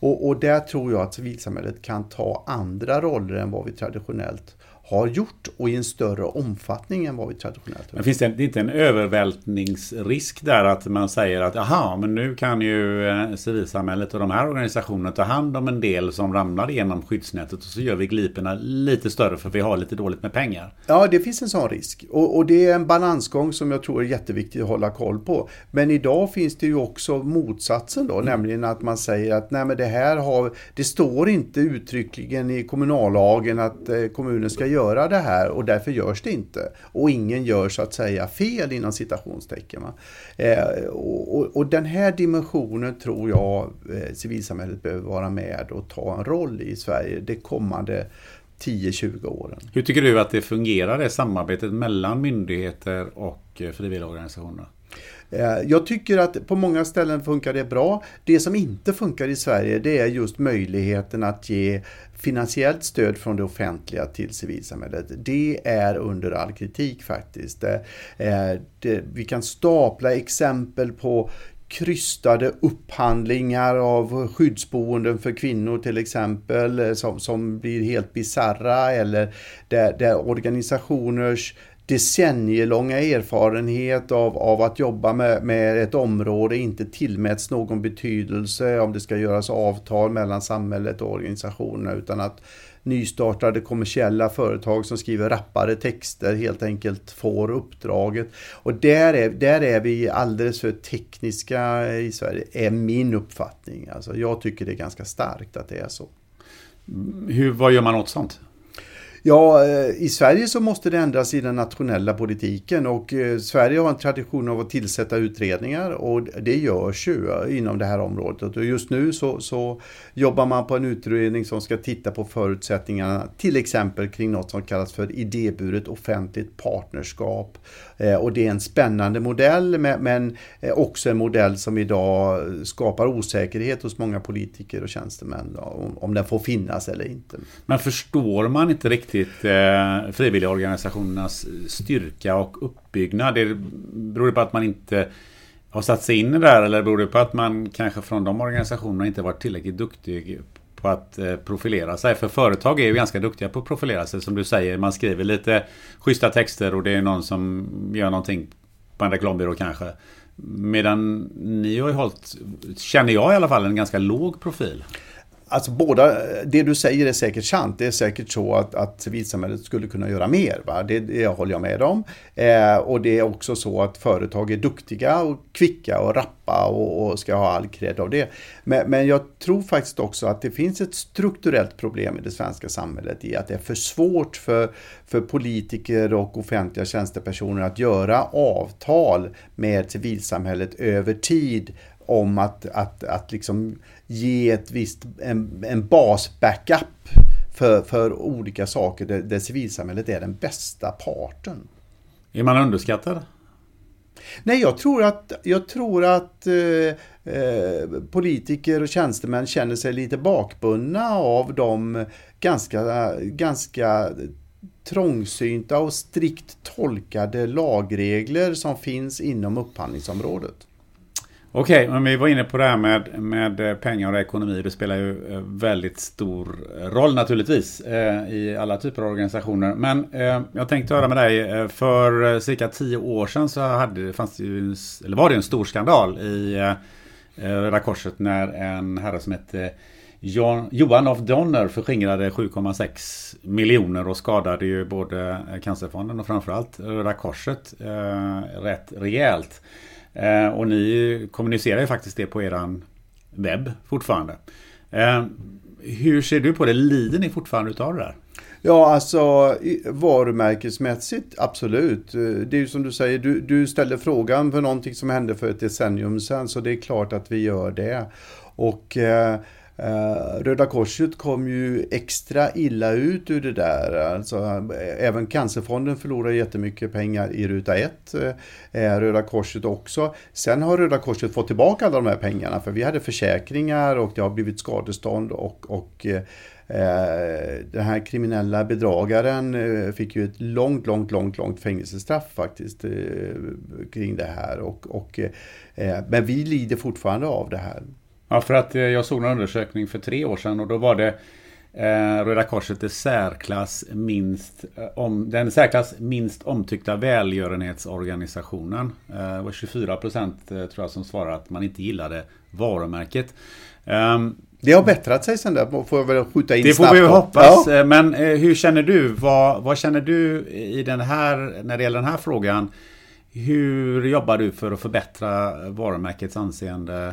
Och, och där tror jag att civilsamhället kan ta andra roller än vad vi traditionellt har gjort och i en större omfattning än vad vi traditionellt har Men finns det inte en övervältningsrisk där att man säger att jaha, men nu kan ju eh, civilsamhället och de här organisationerna ta hand om en del som ramlar igenom skyddsnätet och så gör vi gliporna lite större för vi har lite dåligt med pengar. Ja, det finns en sån risk och, och det är en balansgång som jag tror är jätteviktig att hålla koll på. Men idag finns det ju också motsatsen då, mm. nämligen att man säger att nej men det här har, det står inte uttryckligen i kommunallagen att eh, kommunen ska göra göra det här och därför görs det inte. Och ingen gör så att säga fel inom citationstecken. Eh, och, och, den här dimensionen tror jag eh, civilsamhället behöver vara med och ta en roll i Sverige det kommande 10-20 åren. Hur tycker du att det fungerar, det samarbetet mellan myndigheter och eh, frivilligorganisationer? Eh, jag tycker att på många ställen funkar det bra. Det som inte funkar i Sverige det är just möjligheten att ge finansiellt stöd från det offentliga till civilsamhället. Det är under all kritik faktiskt. Eh, det, vi kan stapla exempel på krystade upphandlingar av skyddsboenden för kvinnor till exempel eh, som, som blir helt bizarra eller där, där organisationers decennielånga erfarenhet av, av att jobba med, med ett område inte tillmäts någon betydelse om det ska göras avtal mellan samhället och organisationerna utan att nystartade kommersiella företag som skriver rappare texter helt enkelt får uppdraget. Och där är, där är vi alldeles för tekniska i Sverige, är min uppfattning. Alltså jag tycker det är ganska starkt att det är så. Hur, vad gör man åt sånt? Ja, eh, i Sverige så måste det ändras i den nationella politiken och eh, Sverige har en tradition av att tillsätta utredningar och det görs ju eh, inom det här området. Och just nu så, så jobbar man på en utredning som ska titta på förutsättningarna till exempel kring något som kallas för idéburet offentligt partnerskap. Eh, och det är en spännande modell men eh, också en modell som idag skapar osäkerhet hos många politiker och tjänstemän om den får finnas eller inte. Men förstår man inte riktigt riktigt eh, frivilligorganisationernas styrka och uppbyggnad? Det beror det på att man inte har satt sig in i det här eller beror det på att man kanske från de organisationerna inte varit tillräckligt duktig på att eh, profilera sig? För företag är ju ganska duktiga på att profilera sig som du säger. Man skriver lite schyssta texter och det är någon som gör någonting på en reklambyrå kanske. Medan ni har ju hållit, känner jag i alla fall, en ganska låg profil. Alltså båda, det du säger är säkert sant. Det är säkert så att, att civilsamhället skulle kunna göra mer. Va? Det, det håller jag med om. Eh, och det är också så att företag är duktiga och kvicka och rappa och, och ska ha all cred av det. Men, men, jag tror faktiskt också att det finns ett strukturellt problem i det svenska samhället i att det är för svårt för, för politiker och offentliga tjänstepersoner att göra avtal med civilsamhället över tid om att, att, att liksom ge ett visst, en, en bas-backup för, för olika saker där, där civilsamhället är den bästa parten. Är man underskattad? Nej, jag tror att, jag tror att eh, eh, politiker och tjänstemän känner sig lite bakbundna av de ganska, ganska trångsynta och strikt tolkade lagregler som finns inom upphandlingsområdet. Okej, okay, men vi var inne på det här med, med eh, pengar och ekonomi. Det spelar ju eh, väldigt stor roll naturligtvis eh, i alla typer av organisationer. Men eh, jag tänkte höra med dig. Eh, för cirka tio år sedan så hade, fanns det ju, eller var det en stor skandal i Röda Korset när en herre som hette John, Johan af Donner förskingrade 7,6 miljoner och skadade ju både Cancerfonden och framförallt Röda Korset eh, rätt rejält. Eh, och ni kommunicerar ju faktiskt det på eran webb fortfarande. Eh, hur ser du på det? Lider ni fortfarande utav det där? Ja, alltså varumärkesmässigt absolut. Eh, det är ju som du säger, du, du ställde frågan för någonting som hände för ett decennium sedan, så det är klart att vi gör det. Och eh, Eh, Eh, Röda Korset kom ju extra illa ut ur det där. Alltså, även Cancerfonden förlorar jättemycket pengar i ruta 1. Eh, Röda Korset också. Sen har Röda Korset fått tillbaka alla de här pengarna för vi hade försäkringar och det har blivit skadestånd och, och eh, den här kriminella bedragaren fick ju ett långt, långt, långt, långt fängelsestraff faktiskt kring det här. Och, och men vi lider fortfarande av det här. Ja, för att eh, jag såg en undersökning för tre år sedan och då var det eh, Röda Korset det särklass minst, eh, om, den särklass minst omtyckta välgörenhetsorganisationen. Det var 24 procent tror jag som svarade att man inte gillade varumärket. Ehm, det har bättrat sig sen där, får jag väl skjuta in Det får vi hoppas. Ja. Men hur känner du? Vad, vad känner du i den här, när det gäller den här frågan? Hur jobbar du för att förbättra varumärkets anseende eh,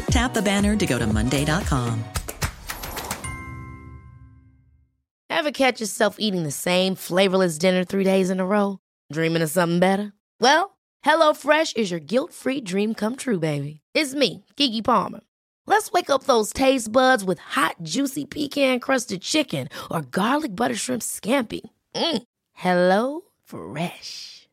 Tap the banner to go to Monday.com. Ever catch yourself eating the same flavorless dinner three days in a row? Dreaming of something better? Well, HelloFresh is your guilt free dream come true, baby. It's me, Gigi Palmer. Let's wake up those taste buds with hot, juicy pecan crusted chicken or garlic butter shrimp scampi. Mm. Hello Fresh.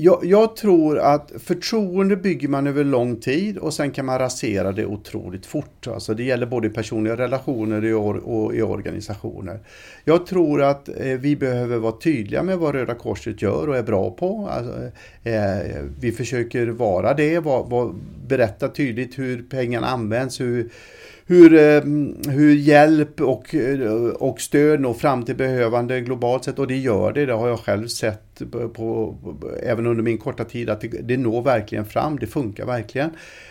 jag, jag, tror att förtroende bygger man över lång tid och sen kan man rasera det otroligt fort. Alltså det gäller både i personliga relationer och i organisationer. Jag tror att eh, vi behöver vara tydliga med vad Röda Korset gör och är bra på. Alltså, eh, vi försöker vara det, var, var, berätta tydligt hur pengarna används, hur hur, eh, hur hjälp och, eh, och stöd når fram till behövande globalt sett och det gör det. Det har jag själv sett på, på även under min korta tid att det, det når verkligen fram. Det funkar verkligen.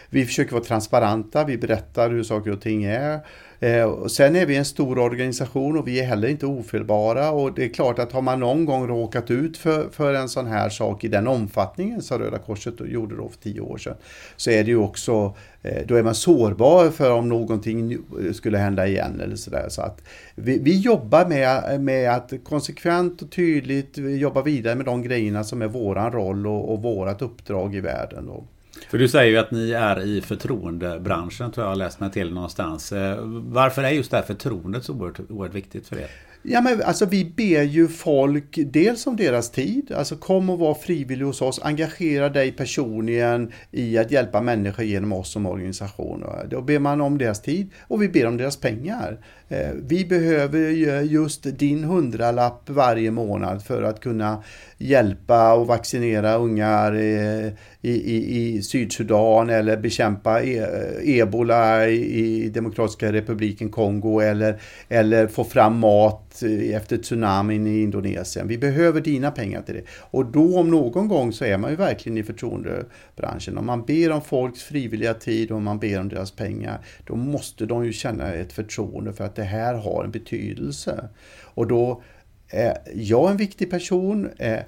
Vi försöker vara transparenta, vi berättar hur saker och ting är. Eh, och sen är vi en stor organisation och vi är heller inte ofelbara och det är klart att har man någon gång råkat ut för, för en sån här sak i den omfattningen som Röda Korset gjorde då för tio år sedan så är det ju också, eh, då är man sårbar för om någonting eh, skulle hända igen eller sådär. Så att vi, vi jobbar med, med att konsekvent och tydligt jobba vidare med de grejerna som är våran roll och, och vårat uppdrag i världen. Och, för du säger ju att ni är i förtroendebranschen, tror jag har läst mig till någonstans. Eh, varför är just det här förtroendet så oerhört, oerhört viktigt för er? Ja, men alltså vi ber ju folk dels om deras tid, alltså kom och var frivillig hos oss, engagera dig personligen i att hjälpa människor genom oss som organisation. Då ber man om deras tid och vi ber om deras pengar. Eh, vi behöver just din hundralapp varje månad för att kunna hjälpa och vaccinera ungar eh, i, i, i Sydsudan eller bekämpa e, eh, ebola i Demokratiska republiken Kongo eller, eller få fram mat efter tsunamin i Indonesien. Vi behöver dina pengar till det. Och då om någon gång så är man ju verkligen i förtroendebranschen. Om man ber om folks frivilliga tid och man ber om deras pengar, då måste de ju känna ett förtroende för att det här har en betydelse. Och då är jag en viktig person, är,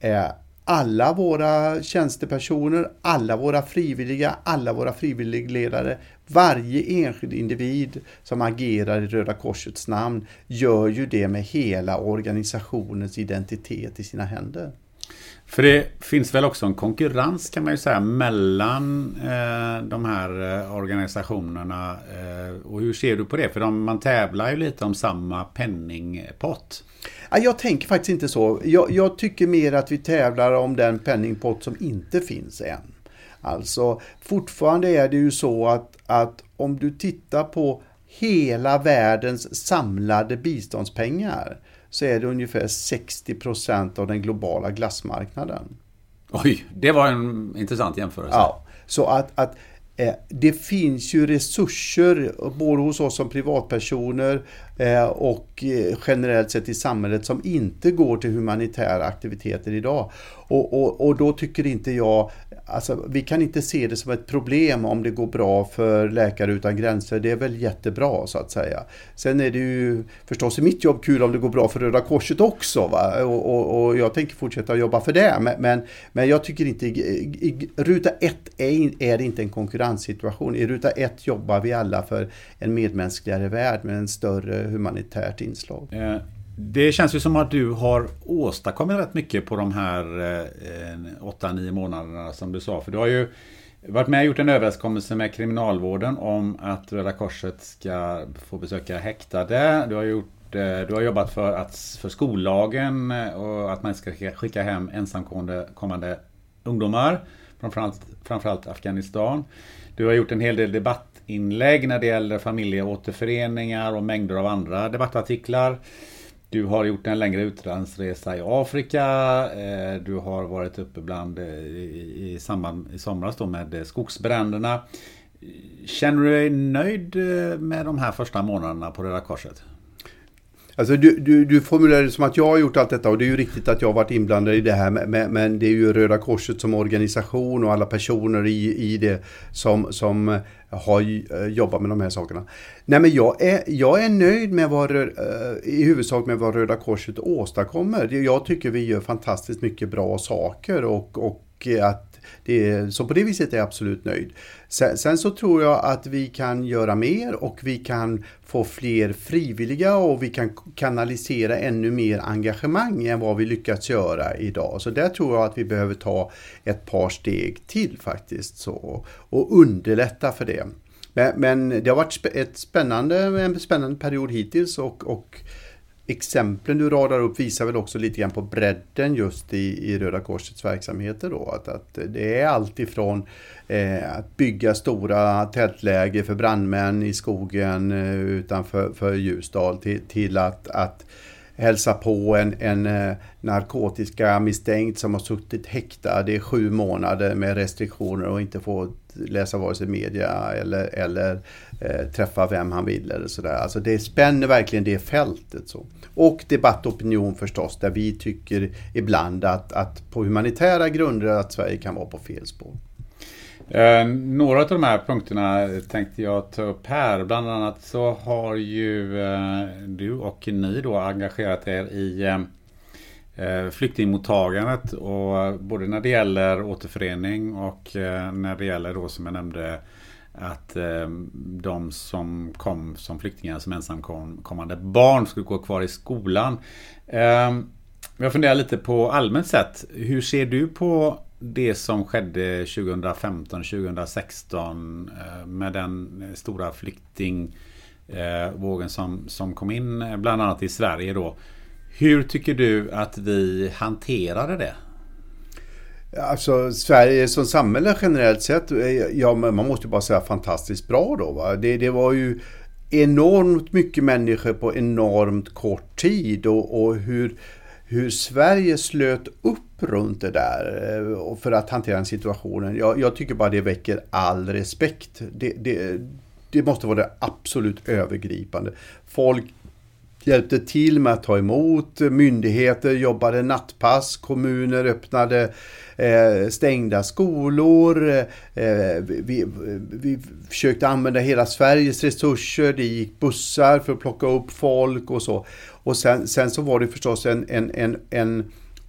är alla våra tjänstepersoner, alla våra frivilliga, alla våra frivilligledare, varje enskild individ som agerar i Röda Korsets namn gör ju det med hela organisationens identitet i sina händer. För det finns väl också en konkurrens kan man ju säga mellan eh, de här eh, organisationerna. Eh, och hur ser du på det? För de, man tävlar ju lite om samma penningpott. Jag tänker faktiskt inte så. Jag, jag tycker mer att vi tävlar om den penningpott som inte finns än. Alltså fortfarande är det ju så att, att om du tittar på hela världens samlade biståndspengar så är det ungefär 60% av den globala glassmarknaden. Oj, det var en intressant jämförelse. Ja, så att, att eh, det finns ju resurser både hos oss som privatpersoner eh, och eh, generellt sett i samhället som inte går till humanitära aktiviteter idag. Och, och, och då tycker inte jag Alltså, vi kan inte se det som ett problem om det går bra för Läkare Utan Gränser. Det är väl jättebra så att säga. Sen är det ju förstås i mitt jobb kul om det går bra för Röda Korset också. Va? Och, och, och jag tänker fortsätta jobba för det. Men, men, men jag tycker inte, i, i, ruta ett är, är det inte en konkurrenssituation. I ruta ett jobbar vi alla för en medmänskligare värld med en större humanitärt inslag. Eh, det känns ju som att du har åstadkommit rätt mycket på de här eh, 8-9 månaderna som du sa. För du har ju varit med och gjort en överenskommelse med Kriminalvården om att Röda Korset ska få besöka häktade. Du har, gjort, eh, du har jobbat för, att, för skollagen eh, och att man ska skicka hem ensamkommande ungdomar. Framförallt, framförallt Afghanistan. Du har gjort en hel del debattinlägg när det gäller familjeåterföreningar och mängder av andra debattartiklar. Du har gjort en längre utlandsresa i Afrika. Eh, du har varit uppe bland eh, i, samband i somras då med eh, skogsbränderna. Känner du dig nöjd med de här första månaderna på Röda Korset? Alltså du, du, du formulerar det som att jag har gjort allt detta och det är ju riktigt att jag har varit inblandad i det här men, men det är ju Röda Korset som organisation och alla personer i, i det som, som har eh, jobbat med de här sakerna. Nej men jag är, jag är nöjd med vad, eh, i huvudsak med vad Röda Korset åstadkommer. Jag tycker vi gör fantastiskt mycket bra saker och, och att det, så på det viset är jag absolut nöjd. Sen, sen, så tror jag att vi kan göra mer och vi kan få fler frivilliga och vi kan kanalisera ännu mer engagemang än vad vi lyckats göra idag. Så där tror jag att vi behöver ta ett par steg till faktiskt så, och underlätta för det. Men, men det har varit ett spännande, en spännande period hittills och, och exemplen du radar upp visar väl också lite grann på bredden just i, i Röda Korsets verksamheter då. Att, att det är allt ifrån eh, att bygga stora tältläger för brandmän i skogen eh, utanför för Ljusdal till, till att, att hälsa på en, en eh, narkotiska misstänkt som har suttit häktad i sju månader med restriktioner och inte får läsa vare sig media eller, eller eh, träffa vem han vill eller sådär. Alltså det spänner verkligen det fältet. Så. Och debattopinion förstås, där vi tycker ibland att, att på humanitära grunder att Sverige kan vara på fel spår. Eh, några av de här punkterna tänkte jag ta upp här. Bland annat så har ju eh, du och ni då engagerat er i eh, eh, flyktingmottagandet och både när det gäller återförening och eh, när det gäller då som jag nämnde att eh, de som kom som flyktingar som ensamkommande barn skulle gå kvar i skolan. Eh, jag funderar lite på allmänt sett. Hur ser du på det som skedde 2015-2016 eh, med den stora flyktingvågen eh, som, som kom in eh, bland annat i Sverige då. Hur tycker du att vi hanterade det? Alltså Sverige som samhälle generellt sett, ja man måste bara säga fantastiskt bra då. Va? Det, det var ju enormt mycket människor på enormt kort tid och, och hur, hur Sverige slöt upp runt det där eh, för att hantera den situationen. Jag, jag tycker bara det väcker all respekt. Det, det, det måste vara det absolut övergripande. Folk hjälpte till med att ta emot, myndigheter jobbade nattpass, kommuner öppnade eh, stängda skolor. Eh, vi, vi försökte använda hela Sveriges resurser, det gick bussar för att plocka upp folk och så. Och sen, sen så var det förstås en, en, en, en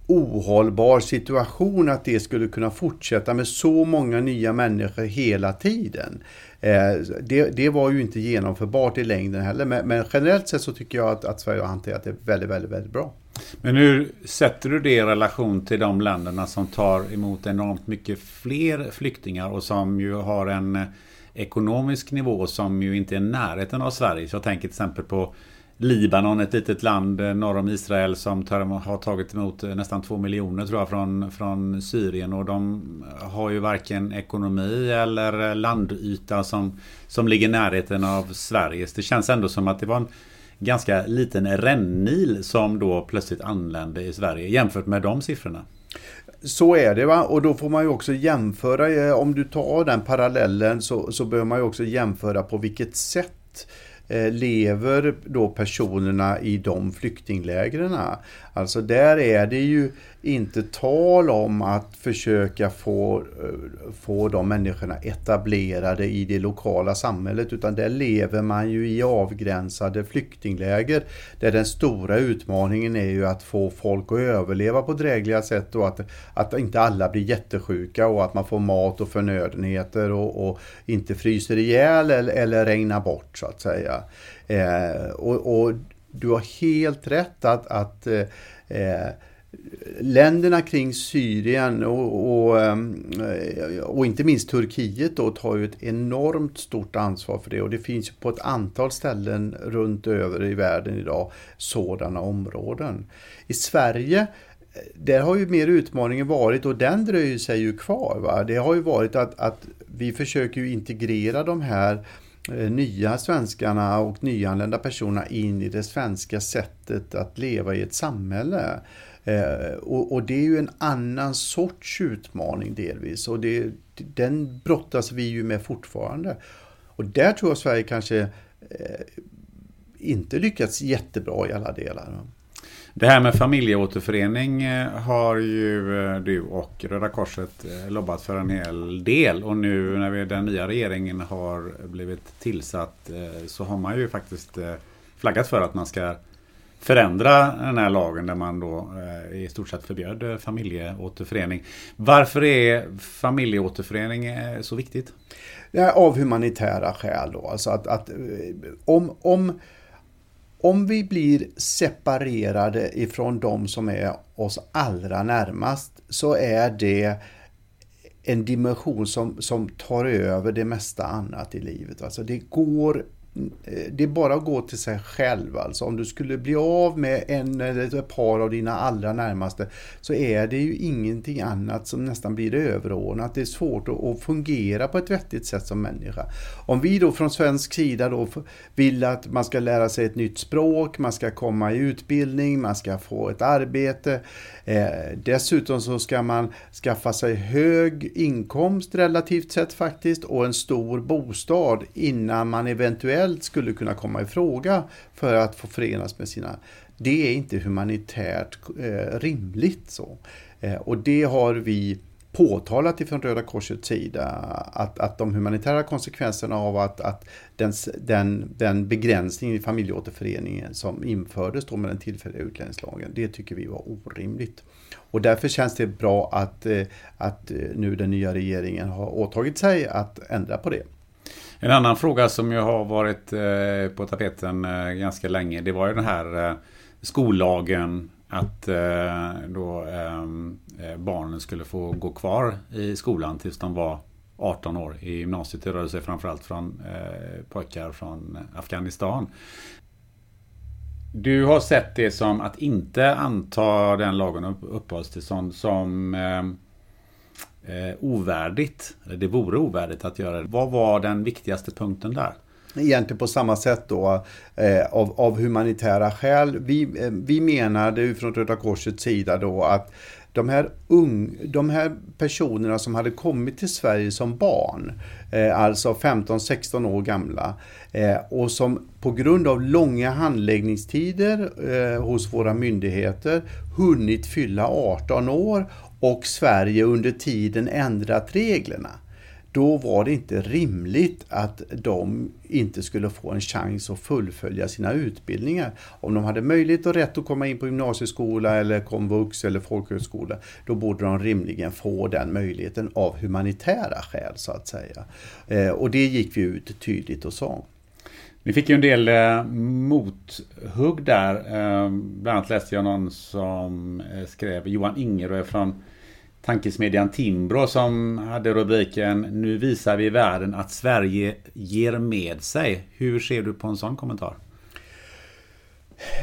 ohållbar situation att det skulle kunna fortsätta med så många nya människor hela tiden. Eh, det, det, var ju inte genomförbart i längden heller, men, men generellt sett så tycker jag att, att, Sverige har hanterat det väldigt, väldigt, väldigt bra. Men hur sätter du det i relation till de länderna som tar emot enormt mycket fler flyktingar och som ju har en eh, ekonomisk nivå som ju inte är närheten av Sverige. Så jag tänker till exempel på Libanon, ett litet land eh, norr om Israel som tar, har tagit emot eh, nästan två miljoner tror jag från, från Syrien och de har ju varken ekonomi eller landyta som, som ligger i närheten av Sveriges. Det känns ändå som att det var en ganska liten rännil som då plötsligt anlände i Sverige jämfört med de siffrorna. Så är det va och då får man ju också jämföra, eh, om du tar den parallellen så, så behöver man ju också jämföra på vilket sätt eh, lever då personerna i de flyktinglägren. Alltså där är det ju inte tal om att försöka få, eh, få de människorna etablerade i det lokala samhället utan där lever man ju i avgränsade flyktingläger där den stora utmaningen är ju att få folk att överleva på drägliga sätt och att, att inte alla blir jättesjuka och att man får mat och förnödenheter och, och inte fryser ihjäl eller, eller regnar bort så att säga. Eh, och, och, du har helt rätt att, att eh, eh länderna kring Syrien och, och, ehm, eh, och, inte minst Turkiet då tar ju ett enormt stort ansvar för det och det finns på ett antal ställen runt över i världen idag sådana områden. I Sverige eh, där har ju mer utmaningen varit och den dröjer sig ju kvar. Va? Det har ju varit att, att vi försöker integrera de här eh, Eh, nya svenskarna och nyanlända personerna in i det svenska sättet att leva i ett samhälle. Eh, och, det är ju en annan sorts utmaning delvis och det, den brottas vi ju med fortfarande. Och där tror jag Sverige kanske eh, inte lyckats jättebra i alla delar. Det här med familjeåterförening eh, har ju eh, du och Röda Korset eh, lobbat för en hel del. Och nu när vi, den nya regeringen har blivit tillsatt så har man ju faktiskt flaggat för att man ska förändra den här lagen där man då i stort sett förbjöd familjeåterförening. Varför är familjeåterförening så viktigt? Ja, av humanitära skäl då. Alltså att, att om, om om vi blir separerade ifrån de som är oss allra närmast så är det en dimension som, som tar över det mesta annat i livet. Alltså det går Eh, det är bara att gå till sig själv. Alltså om du skulle bli av med en eller ett par av dina allra närmaste så är det ju ingenting annat som nästan blir överordnat. Det är svårt att fungera på ett vettigt sätt som människa. Om vi då från svensk sida då vill att man ska lära sig ett nytt språk, man ska komma i utbildning, man ska få ett arbete. Eh, dessutom så ska man skaffa sig hög inkomst relativt sett faktiskt och en stor bostad innan man eventuellt eventuellt skulle kunna komma i fråga för att få förenas med sina... Det är inte humanitärt eh, rimligt så. Eh, och det har vi påtalat ifrån Röda Korsets sida att, att de humanitära konsekvenserna av att, att den, den, den begränsning i familjeåterföreningen som infördes då med den tillfälliga utlänningslagen, det tycker vi var orimligt. Och därför känns det bra att, eh, att eh, nu den nya regeringen har åtagit sig att ändra på det. En annan fråga som ju har varit eh, på tapeten eh, ganska länge det var ju den här eh, skollagen att då barnen skulle få gå kvar i skolan tills de var 18 år. I gymnasiet det rörde sig framförallt från pojkar från Afghanistan. Du har sett det som att inte anta den lagen om uppehållstillstånd som eh, ovärdigt. Det vore ovärdigt att göra det. Vad var den viktigaste punkten där? Egentligen på samma sätt då eh, av, av, humanitära skäl. Vi, eh, vi menade från Röda Korsets sida då att de här, ung, de här personerna som hade kommit till Sverige som barn, eh, alltså 15-16 år gamla, eh, och som på grund av långa handläggningstider eh, hos våra myndigheter hunnit fylla 18 år och Sverige under tiden ändrat reglerna. Då var det inte rimligt att de inte skulle få en chans att fullfölja sina utbildningar. Om de hade möjlighet och rätt att komma in på gymnasieskola eller komvux eller folkhögskola, då borde de rimligen få den möjligheten av humanitära skäl så att säga. Eh, och det gick vi ut tydligt och sa. Ni fick ju en del eh, mothugg där. Eh, bland annat läste jag någon som eh, skrev, Johan Ingerö från tankesmedjan Timbro som hade rubriken Nu visar vi världen att Sverige ger med sig. Hur ser du på en sån kommentar?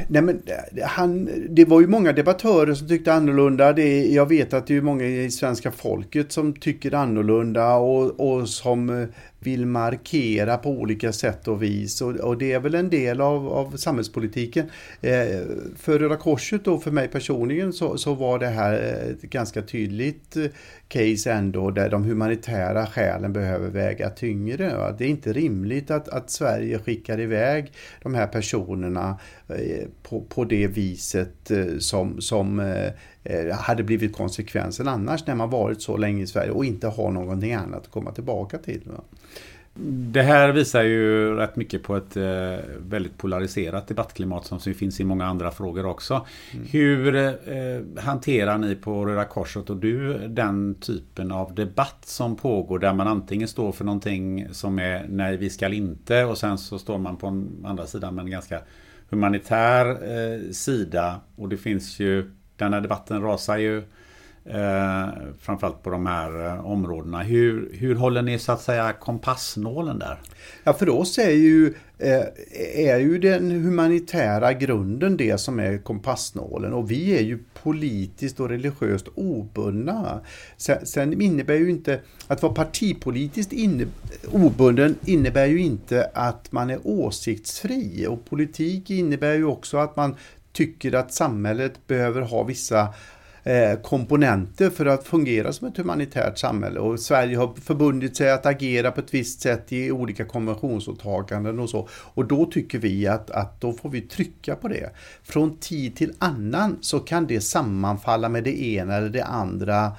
Nej, men eh, han, det var ju många debattörer som tyckte annorlunda. Det, jag vet att det är många i svenska folket som tycker annorlunda och, och som eh, vill markera på olika sätt och vis. Och, och det är väl en del av, av samhällspolitiken. Eh, för Röda Korset och för mig personligen så, så var det här eh, ett ganska tydligt eh, case ändå där de humanitära skälen behöver väga tyngre. Det är inte rimligt att, att Sverige skickar iväg de här personerna eh, på, på det viset eh, som, som eh, hade blivit konsekvensen annars när man varit så länge i Sverige och inte har någonting annat att komma tillbaka till. Det här visar ju rätt mycket på ett eh, väldigt polariserat debattklimat som finns i många andra frågor också. Mm. Hur eh, hanterar ni på Röda Korset och du den typen av debatt som pågår där man antingen står för någonting som är nej vi ska inte och sen så står man på andra sidan med en ganska humanitär eh, sida och det finns ju den här debatten rasar ju Eh, framförallt på de här eh, områdena. Hur, hur håller ni så att säga kompassnålen där? Ja, för oss är ju, eh, är ju den humanitära grunden det som är kompassnålen och vi är ju politiskt och religiöst obundna. Sen, sen innebär ju inte att vara partipolitiskt inne, obunden innebär ju inte att man är åsiktsfri och politik innebär ju också att man tycker att samhället behöver ha vissa eh, komponenter för att fungera som ett humanitärt samhälle och Sverige har förbundit sig att agera på ett visst sätt i olika konventionsåtaganden och så. Och då tycker vi att, att då får vi trycka på det. Från tid till annan så kan det sammanfalla med det ena eller det andra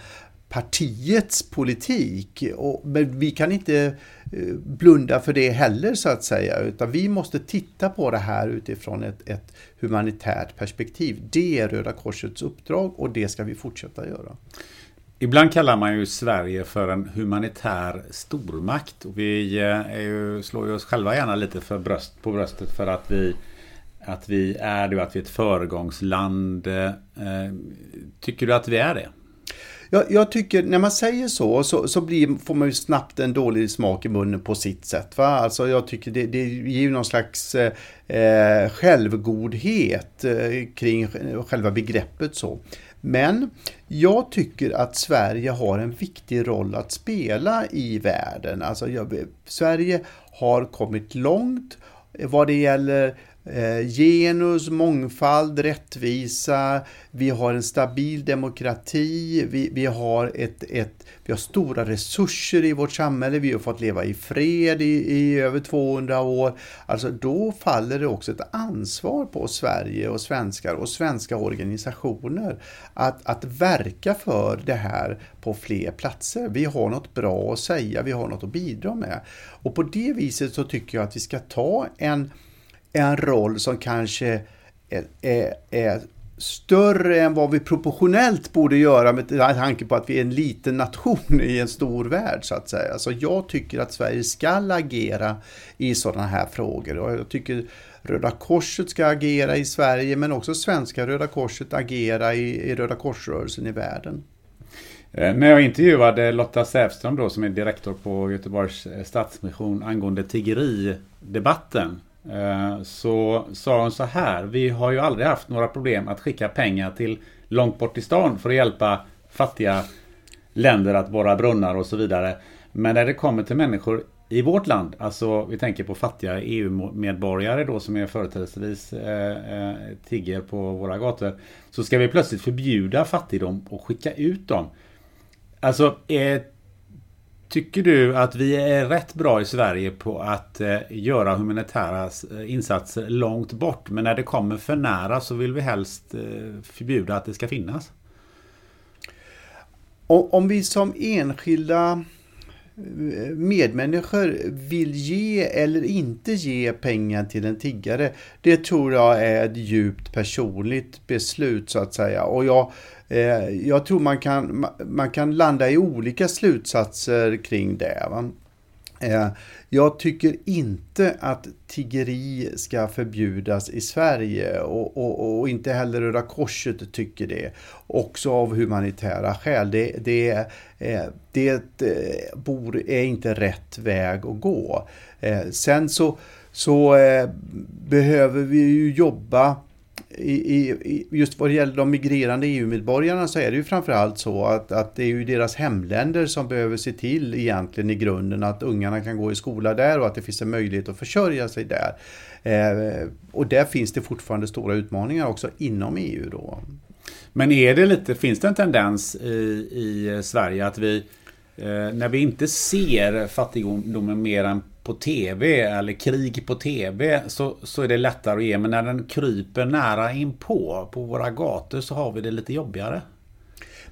partiets politik. Och, men vi kan inte eh, blunda för det heller så att säga, utan vi måste titta på det här utifrån ett, ett humanitärt perspektiv. Det är Röda Korsets uppdrag och det ska vi fortsätta göra. Ibland kallar man ju Sverige för en humanitär stormakt. Och vi eh, ju, slår ju oss själva gärna lite för bröst, på bröstet för att vi, att vi är det och att vi är ett föregångsland. Eh, tycker du att vi är det? Jag, jag, tycker när man säger så, så, så blir, får man ju snabbt en dålig smak i munnen på sitt sätt. Va? Alltså jag tycker det, det ger ju någon slags eh, eh självgodhet eh, kring själva begreppet så. Men jag tycker att Sverige har en viktig roll att spela i världen. Alltså jag, Sverige har kommit långt vad det gäller Eh, genus, mångfald, rättvisa, vi har en stabil demokrati, vi, vi, har ett, ett, vi har stora resurser i vårt samhälle, vi har fått leva i fred i, i över 200 år. Alltså då faller det också ett ansvar på Sverige och svenskar och svenska organisationer att, att verka för det här på fler platser. Vi har något bra att säga, vi har något att bidra med. Och på det viset så tycker jag att vi ska ta en en roll som kanske är, är, är större än vad vi proportionellt borde göra med tanke på att vi är en liten nation i en stor värld så att säga. Alltså jag tycker att Sverige ska agera i sådana här frågor och jag tycker Röda Korset ska agera i Sverige men också svenska Röda Korset agera i, i Röda Korsrörelsen i världen. Eh, när jag intervjuade Lotta Sävström då som är direktor på Göteborgs eh, Stadsmission angående tiggeridebatten Eh, så sa hon så här. Vi har ju aldrig haft några problem att skicka pengar till långt bort i stan för att hjälpa fattiga länder att borra brunnar och så vidare. Men när det kommer till människor i vårt land, alltså vi tänker på fattiga EU-medborgare då som är företrädesvis eh, eh, tigger på våra gator. Så ska vi plötsligt förbjuda fattigdom och skicka ut dem. Alltså eh, Tycker du att vi är rätt bra i Sverige på att eh, göra humanitära eh, insatser långt bort men när det kommer för nära så vill vi helst eh, förbjuda att det ska finnas? Om vi som enskilda eh, medmänniskor vill ge eller inte ge pengar till en tiggare, det tror jag är ett djupt personligt beslut så att säga. Och jag Eh, Eh, jag tror man kan, man kan landa i olika slutsatser kring det. Va? Eh, jag tycker inte att tiggeri ska förbjudas i Sverige och, och, och, inte heller Röda Korset tycker det. Också av humanitära skäl. Det, det, eh, det, det är inte rätt väg att gå. Sen så, så behöver vi ju jobba i, i, just vad det gäller de migrerande EU-medborgarna så är det ju framförallt så att, att det är ju deras hemländer som behöver se till egentligen i grunden att ungarna kan gå i skola där och att det finns en möjlighet att försörja sig där. Eh, och där finns det fortfarande stora utmaningar också inom EU då. Men är det lite, finns det en tendens i, i Sverige att vi eh, när vi inte ser fattigdomen mer än på TV eller krig på TV så, så är det lättare att ge. Men när den kryper nära inpå på våra gator så har vi det lite jobbigare.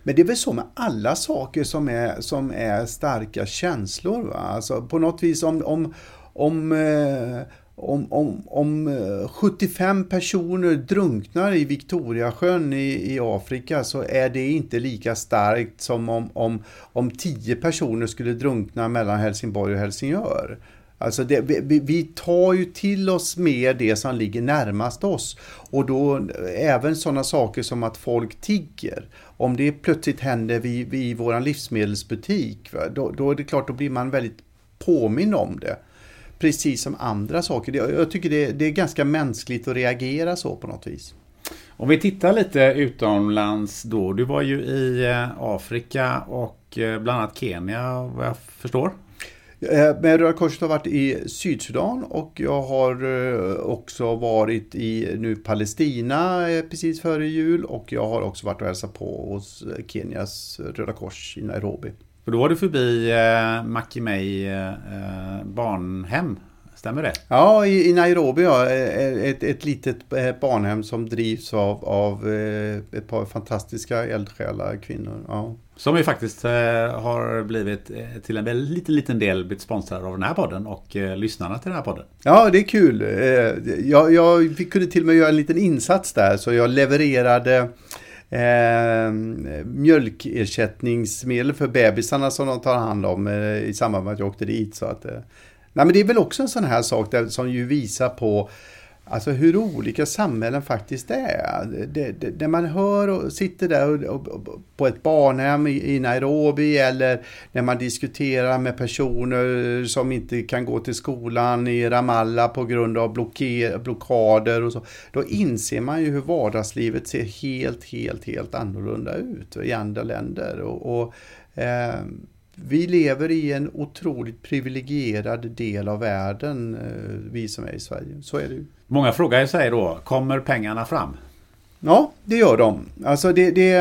Men det är väl så med alla saker som är, som är starka känslor. Va? Alltså på något vis om, om, om eh, om, om, om eh, 75 personer drunknar i Victoriasjön i, i Afrika så är det inte lika starkt som om, om, om 10 personer skulle drunkna mellan Helsingborg och Helsingör. Alltså det, vi, vi tar ju till oss mer det som ligger närmast oss. Och då eh, även sådana saker som att folk tigger. Om det plötsligt händer vid, vid vår livsmedelsbutik, då, då är det klart, då blir man väldigt påminn om det. Precis som andra saker. Jag tycker det, det är ganska mänskligt att reagera så på något vis. Om vi tittar lite utomlands då. Du var ju i eh, Afrika och eh, bland annat Kenya vad jag förstår. Eh, men Röda Korset har varit i Sydsudan och jag har eh, också varit i nu Palestina eh, precis före jul och jag har också varit och hälsat på hos Kenias Röda Kors i Nairobi. Och då var du förbi eh, Makimei eh, barnhem Stämmer det? Ja, i, i Nairobi ja. Ett, ett litet eh, barnhem som drivs av, av eh, ett par fantastiska eldsjälar, kvinnor. Ja. Som ju faktiskt eh, har blivit till en väldigt liten, liten del blivit sponsrade av den här podden och lyssnarna till den här podden. Ja, det är kul. jag, jag kunde till och med göra en liten insats där så jag levererade eh, mjölkersättningsmedel för bebisarna som de tar hand om eh, i samband med att jag åkte dit. Så att, eh, Nej, men det är väl också en sån här sak där, som ju visar på Alltså hur olika samhällen faktiskt är. Det, det, när man hör och sitter där och, och, på ett barnhem i, i, Nairobi eller när man diskuterar med personer som inte kan gå till skolan i Ramallah på grund av blocker, blockader och så. Då inser man ju hur vardagslivet ser helt, helt, helt annorlunda ut i andra länder. Och, och eh, vi lever i en otroligt privilegierad del av världen, eh, vi som är i Sverige. Så är det ju. Många frågar sig då, kommer pengarna fram? Ja, det gör de. Alltså det, det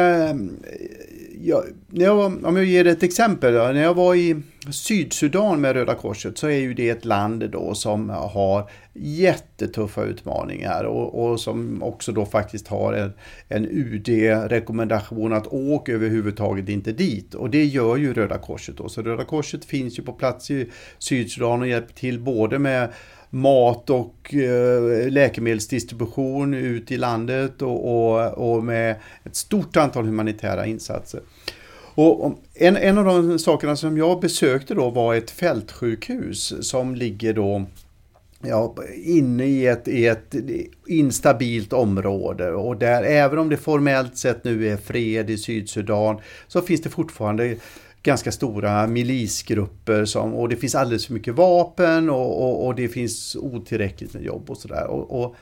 ja, när jag, om jag ger ett exempel. Då, när jag var i Sydsudan med Röda Korset så är ju det ett land då som har jättetuffa utmaningar och, och som också då faktiskt har en, en UD-rekommendation att åka överhuvudtaget inte dit. Och det gör ju Röda Korset då. Så Röda Korset finns ju på plats i Sydsudan och hjälper till både med mat och eh, läkemedelsdistribution ut i landet och, och, och, med ett stort antal humanitära insatser. Och en, en av de sakerna som jag besökte då var ett fältsjukhus som ligger då ja, inne i ett, i ett instabilt område och där även om det formellt sett nu är fred i Sydsudan så finns det fortfarande ganska stora milisgrupper som, och det finns alldeles för mycket vapen och, och, och det finns otillräckligt med jobb och sådär. Och, och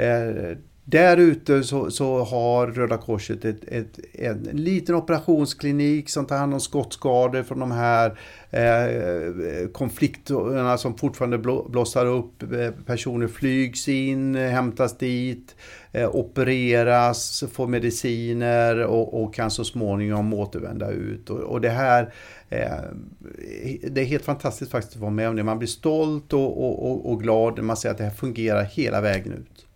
eh, där ute så, så, har Röda Korset ett, ett, en liten operationsklinik som tar hand om skottskador från de här eh, konflikterna som fortfarande blossar upp. Eh, personer flygs in, hämtas dit, eh, opereras, får mediciner och, och, kan så småningom återvända ut. Och, och det här eh, det är helt fantastiskt faktiskt att vara med om det. Man blir stolt och, och, och glad när man ser att det här fungerar hela vägen ut.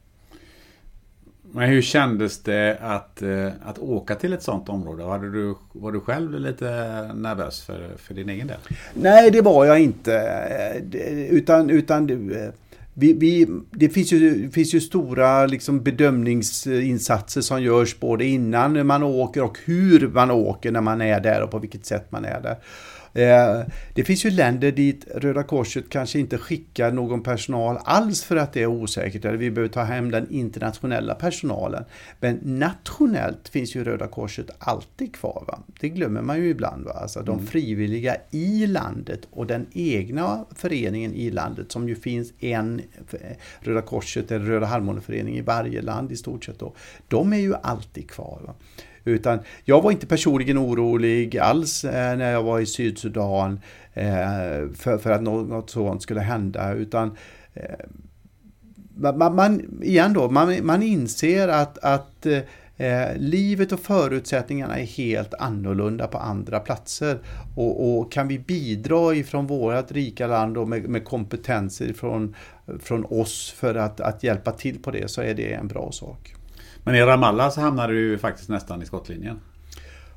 Men hur kändes det att, eh, att åka till ett sånt område? Var du, var du själv lite nervös för, för din egen del? Nej, det var jag inte. Utan, utan eh, vi, vi, det finns ju, finns ju stora liksom bedömningsinsatser som görs både innan man åker och hur man åker när man är där och på vilket sätt man är där. Eh, det finns ju länder dit Röda Korset kanske inte skickar någon personal alls för att det är osäkert, eller vi behöver ta hem den internationella personalen. Men nationellt finns ju Röda Korset alltid kvar. Va? Det glömmer man ju ibland. Va? Alltså de mm. frivilliga i landet och den egna föreningen i landet som ju finns en Röda Korset eller Röda Halvmåneförening i varje land i stort sett. Då, de är ju alltid kvar. Va? Utan jag var inte personligen orolig alls eh, när jag var i Sydsudan eh, för, för att något sådant skulle hända. Utan eh, man, man, igen då, man, man inser att, att Eh, livet och förutsättningarna är helt annorlunda på andra platser. Och, och kan vi bidra ifrån vårt rika land och med, med kompetenser från, från oss för att, att hjälpa till på det så är det en bra sak. Men i Ramallah så hamnade du ju faktiskt nästan i skottlinjen.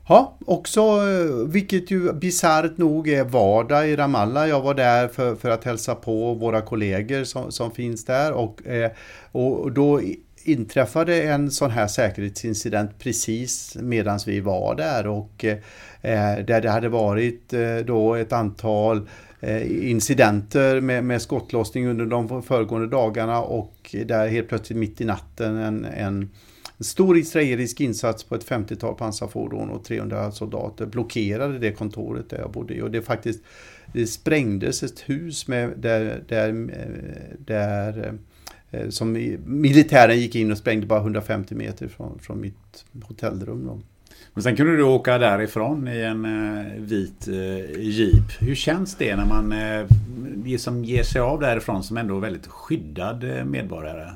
Ja, också eh, vilket ju bisarrt nog är vardag i Ramallah. Jag var där för, för att hälsa på våra kollegor som, som finns där och, eh, och då inträffade en sån här säkerhetsincident precis medan vi var där och eh, där det hade varit eh, då ett antal eh, incidenter med, med skottlossning under de föregående dagarna och där helt plötsligt mitt i natten en, en en stor israelisk insats på ett 50-tal pansarfordon och 300 soldater blockerade det kontoret där jag bodde i. Och det faktiskt det sprängdes ett hus med, där, där, där eh, som militären gick in och sprängde bara 150 meter från, från mitt hotellrum. Då. Men sen kunde du åka därifrån i en eh, vit eh, jeep. Hur känns det när man eh, som ger sig av därifrån som ändå väldigt skyddad medborgare?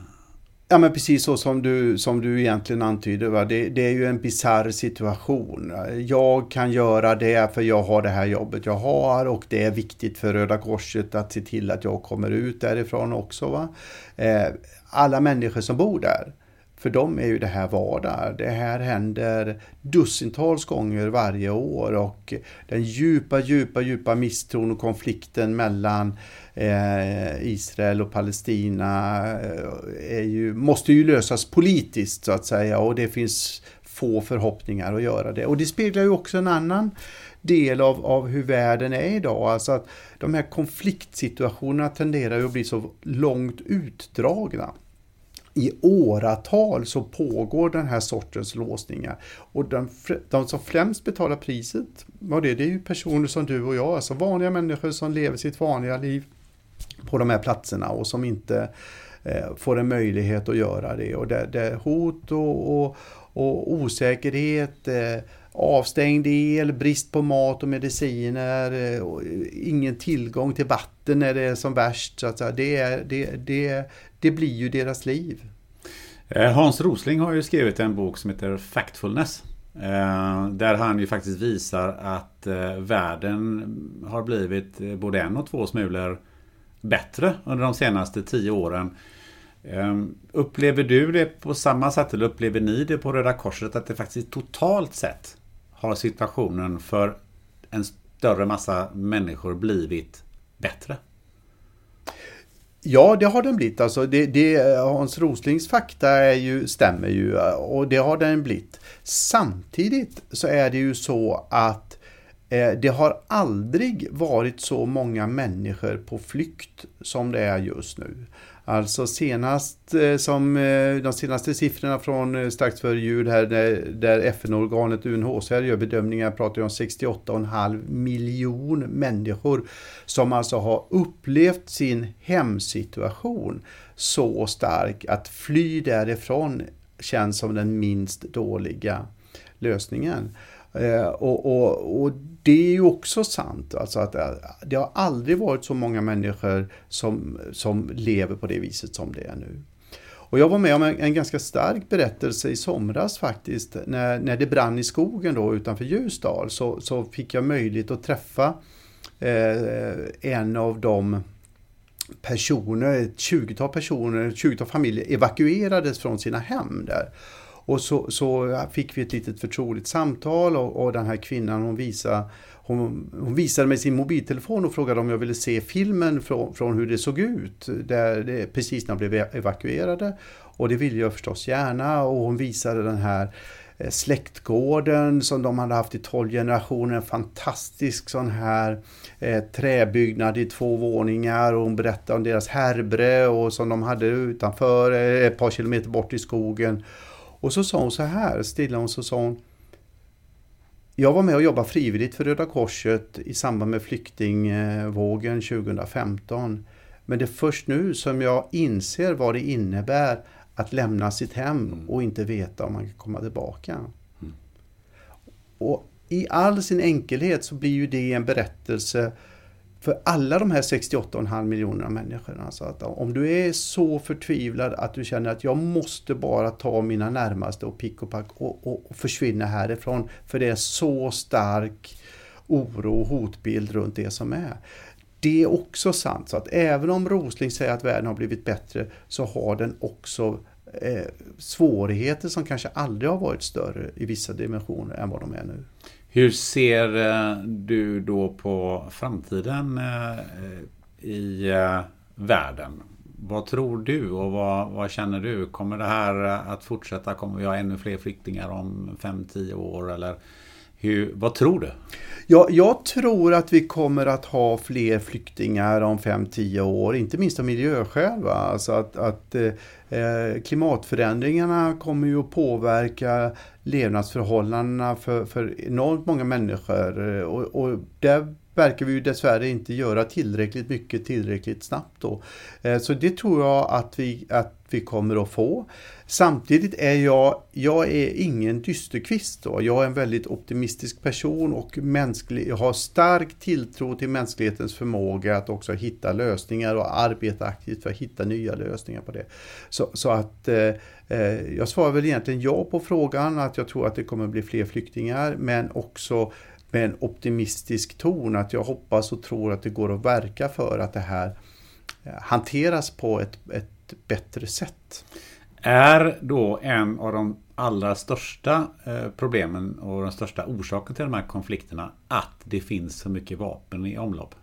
Ja men precis så som du, som du egentligen antyder. Va? Det, det är ju en bizarr situation. Jag kan göra det för jag har det här jobbet jag har och det är viktigt för Röda Korset att se till att jag kommer ut därifrån också. Va? Eh, alla människor som bor där för dem är ju det här vardag. Det här händer dussintals gånger varje år och den djupa, djupa, djupa misstron och konflikten mellan eh, Eh, Israel och Palestina eh, är ju, måste ju lösas politiskt så att säga och det finns få förhoppningar att göra det. Och det speglar ju också en annan del av, av hur världen är idag. Alltså att de här konfliktsituationerna tenderar ju att bli så långt utdragna i åratal så pågår den här sortens låsningar. Och de, de som främst betalar priset, vad det, det är ju personer som du och jag, alltså vanliga människor som lever sitt vanliga liv på de här platserna och som inte eh, får en möjlighet att göra det. Och det, det hot och, och, och osäkerhet, eh, avstängd el, brist på mat och mediciner, eh, och ingen tillgång till vatten när det är som värst. Så att säga. Det, är, det, det, det blir ju deras liv. Eh, Hans Rosling har ju skrivit en bok som heter Factfulness. Eh, där han ju faktiskt visar att eh, världen har blivit både en och två smulor bättre under de senaste tio åren. Ehm, upplever du det på samma sätt eller upplever ni det på Röda Korset att det faktiskt totalt sett har situationen för en större massa människor blivit bättre? Ja, det har den blivit. Alltså det, det, Hans Roslings fakta är ju, stämmer ju och det har den blivit. Samtidigt så är det ju så att Eh, det har aldrig varit så många människor på flykt som det är just nu. Alltså senast eh, som eh, de senaste siffrorna från strax före jul här där, FN-organet UNHCR gör bedömningar pratar om 68,5 miljon människor som alltså har upplevt sin hemsituation så stark att fly därifrån känns som den minst dåliga lösningen. Eh, och, och, och, det är ju också sant, alltså att eh, det har aldrig varit så många människor som, som lever på det viset som det är nu. Och jag var med om en, en, ganska stark berättelse i somras faktiskt. När, när det brann i skogen då utanför Ljusdal så, så fick jag möjlighet att träffa eh, en av de personer, ett 20-tal personer, ett 20-tal familjer evakuerades från sina hem där. Och så, så fick vi ett litet förtroligt samtal och, och den här kvinnan hon visade hon, hon, visade mig sin mobiltelefon och frågade om jag ville se filmen från, från hur det såg ut där det, precis när de blev e- evakuerade. Och det ville jag förstås gärna och hon visade den här eh, släktgården som de hade haft i 12 generationer. En fantastisk sån här eh, träbyggnad i två våningar och hon berättade om deras härbre och som de hade utanför eh, ett par kilometer bort i skogen. Och så sa hon så här, stilla hon så sa hon jag var med och jobbade frivilligt för Röda Korset i samband med flyktingvågen 2015. Men det är först nu som jag inser vad det innebär att lämna sitt hem mm. och inte veta om man kan komma tillbaka. Mm. Och i all sin enkelhet så blir ju det en berättelse för alla de här 68,5 miljonerna människorna. Så att om du är så förtvivlad att du känner att jag måste bara ta mina närmaste och pick och pack och, och, och försvinna härifrån. För det är så stark oro och hotbild runt det som är. Det är också sant, så att även om Rosling säger att världen har blivit bättre så har den också eh, svårigheter som kanske aldrig har varit större i vissa dimensioner än vad de är nu. Hur ser eh, du då på framtiden eh, i eh, världen? Vad tror du och vad, vad, känner du? Kommer det här att fortsätta? Kommer vi ha ännu fler flyktingar om 5-10 år? Eller hur, vad tror du? Ja, jag tror att vi kommer att ha fler flyktingar om 5-10 år, inte minst av miljöskäl. Va? Alltså att, att eh, eh, klimatförändringarna kommer ju att påverka levnadsförhållandena för, för enormt många människor. Och, och där verkar vi ju dessvärre inte göra tillräckligt mycket tillräckligt snabbt. Då. Eh, så det tror jag att vi, att vi kommer att få. Samtidigt är jag, jag är ingen dysterkvist. Då. Jag är en väldigt optimistisk person och mänsklig, jag har stark tilltro till mänsklighetens förmåga att också hitta lösningar och arbeta aktivt för att hitta nya lösningar på det. Så, så att eh, eh jag svarar väl egentligen ja på frågan att jag tror att det kommer bli fler flyktingar men också med en optimistisk ton att jag hoppas och tror att det går att verka för att det här eh, hanteras på ett, ett bättre sätt. Är då en av de allra största eh, problemen och den största orsaken till de här konflikterna att det finns så mycket vapen i omlopp?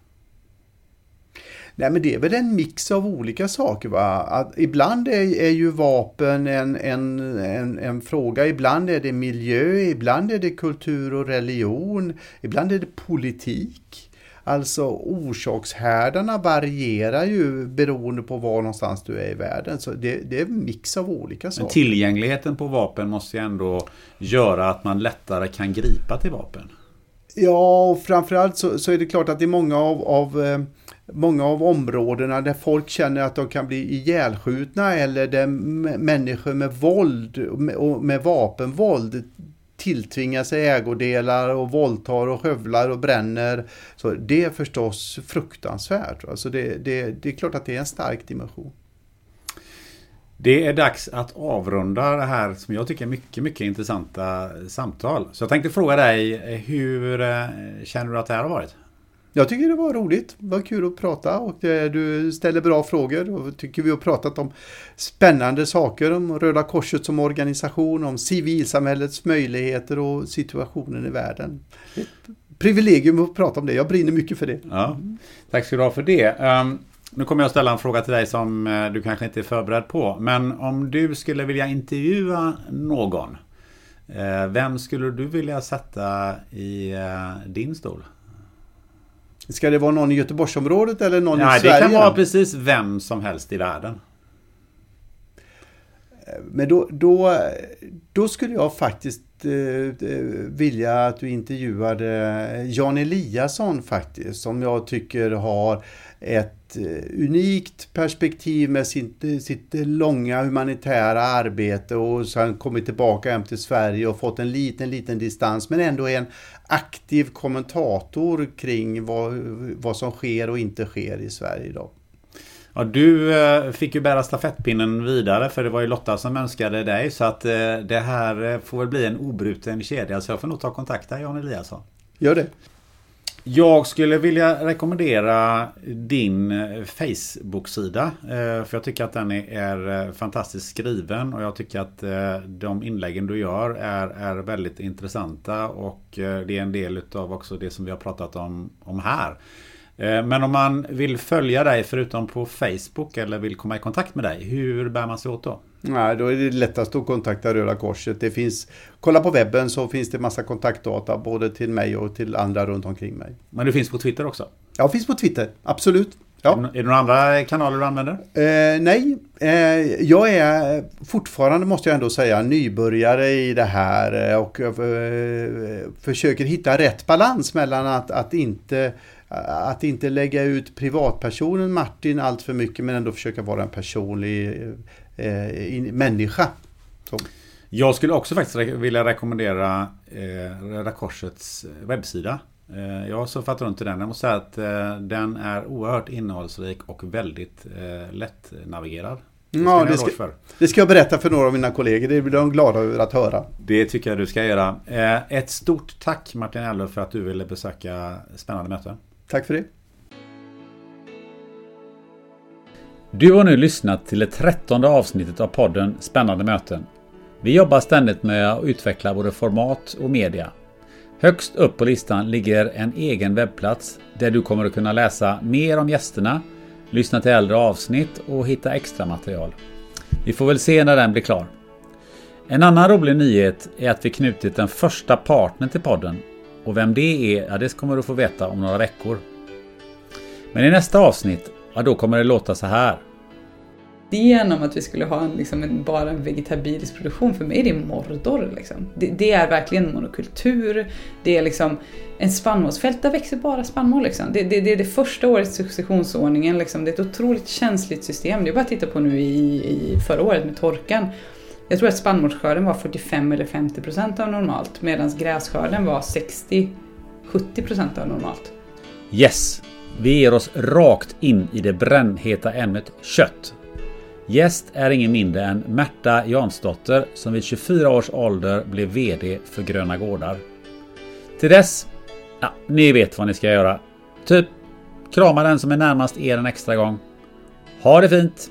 Nej men det är väl en mix av olika saker. Va? Att ibland är, är ju vapen en, en, en, en, fråga, ibland är det miljö, ibland är det kultur och religion, ibland är det politik. Alltså orsakshärdarna varierar ju beroende på var någonstans du är i världen. Så det, det är en mix av olika saker. Men tillgängligheten på vapen måste ju ändå göra att man lättare kan gripa till vapen. Ja, och framförallt så, så är det klart att det är många av, av eh, många av områdena där folk känner att de kan bli ihjälskjutna eller där människor med våld och med vapenvåld tilltvingar sig ägodelar och våldtar och skövlar och bränner. Så det är förstås fruktansvärt. Alltså det, det, det är klart att det är en stark dimension. Det är dags att avrunda det här som jag tycker är mycket, mycket intressanta samtal. Så jag tänkte fråga dig, eh, hur eh, känner du att det här har varit? Jag tycker det var roligt. Det var kul att prata och eh, du ställer bra frågor. Och tycker vi har pratat om spännande saker om Röda Korset som organisation, om civilsamhällets möjligheter och situationen i världen. Ett privilegium att prata om det. Jag brinner mycket för det. Ja, tack ska du ha för det. Um, nu kommer jag ställa en fråga till dig som eh, du kanske inte är förberedd på. Men om du skulle vilja intervjua någon. Eh, vem skulle du vilja sätta i din stol? Ska det vara någon i Göteborgsområdet eller någon Nej, i Sverige? Det kan vara precis vem som helst i världen. Men då, då, då skulle jag faktiskt eh, Eh, vilja att du intervjuade Jan Eliasson faktiskt. Som jag tycker har ett eh, unikt perspektiv med sitt, sitt långa humanitära arbete och sen kommit tillbaka hem till Sverige och fått en liten, liten distans men ändå är en aktiv kommentator kring vad, vad som sker och inte sker i Sverige idag. Ja, du eh, fick ju bära stafettpinnen vidare för det var ju Lotta som önskade dig så att eh, det här får väl bli en obruten kedja så jag får nog ta kontakt där Jan Eliasson. Gör det. Jag skulle vilja rekommendera din eh, Facebook-sida. Eh, för jag tycker att den är eh, fantastiskt skriven och jag tycker att de inläggen du gör är, är väldigt intressanta och det är en del av också det som vi har pratat om, om här. Men om man vill följa dig förutom på Facebook eller vill komma i kontakt med dig, hur bär man sig åt då? Nej, då är det lättast att kontakta Röda Korset. Det finns, kolla på webben så finns det massa kontaktdata både till mig och till andra runt omkring mig. Men du finns på Twitter också? Ja, finns på Twitter, absolut. Ja. Är, det, några andra kanaler du använder? Eh, nej, eh, jag är fortfarande, måste jag ändå säga, nybörjare i det här eh, och eh, försöker hitta rätt balans mellan att, att inte att inte lägga ut privatpersonen Martin allt för mycket men ändå försöka vara en personlig eh, människa. Så. Jag skulle också faktiskt vilja rekommendera eh, Röda Korsets webbsida. Eh, jag har surfat runt i den. Jag måste säga att eh, den är oerhört innehållsrik och väldigt eh, lättnavigerad. Det ja, det ska, det ska jag berätta för några av mina kollegor. Det blir de glada över att höra. Det tycker jag du ska göra. Eh, ett stort tack Martin Ellöf för att du ville besöka Spännande möten. Tack för det. Du har nu lyssnat till det trettonde avsnittet av podden Spännande möten. Vi jobbar ständigt med att utveckla både format och media. Högst upp på listan ligger en egen webbplats där du kommer att kunna läsa mer om gästerna, lyssna till äldre avsnitt och hitta extra material. Vi får väl se när den blir klar. En annan rolig nyhet är att vi knutit den första partnern till podden. Och vem det är, ja det kommer du få veta om några veckor. Men i nästa avsnitt, ja då kommer det låta så här. Idén om att vi skulle ha en, liksom, en, bara en vegetabilisk produktion, för mig är det Mordor. Liksom. Det, det, är verkligen monokultur, det är liksom en spannmålsfält, där växer bara spannmål. Liksom. Det, det, det, är det första årets successionsordningen, liksom. det är ett otroligt känsligt system. Det är bara att titta på nu i, i förra året med torkan. Jag tror att spannmålsskörden var 45 eller 50 procent av normalt, medan grässkörden var 60-70 procent av normalt. Yes! Vi ger oss rakt in i det brännheta ämnet kött. Gäst är ingen mindre än Märta Jansdotter som vid 24 års ålder blev VD för Gröna Gårdar. Till dess, ja, ni vet vad ni ska göra. Typ krama den som är närmast er en extra gång. Ha det fint!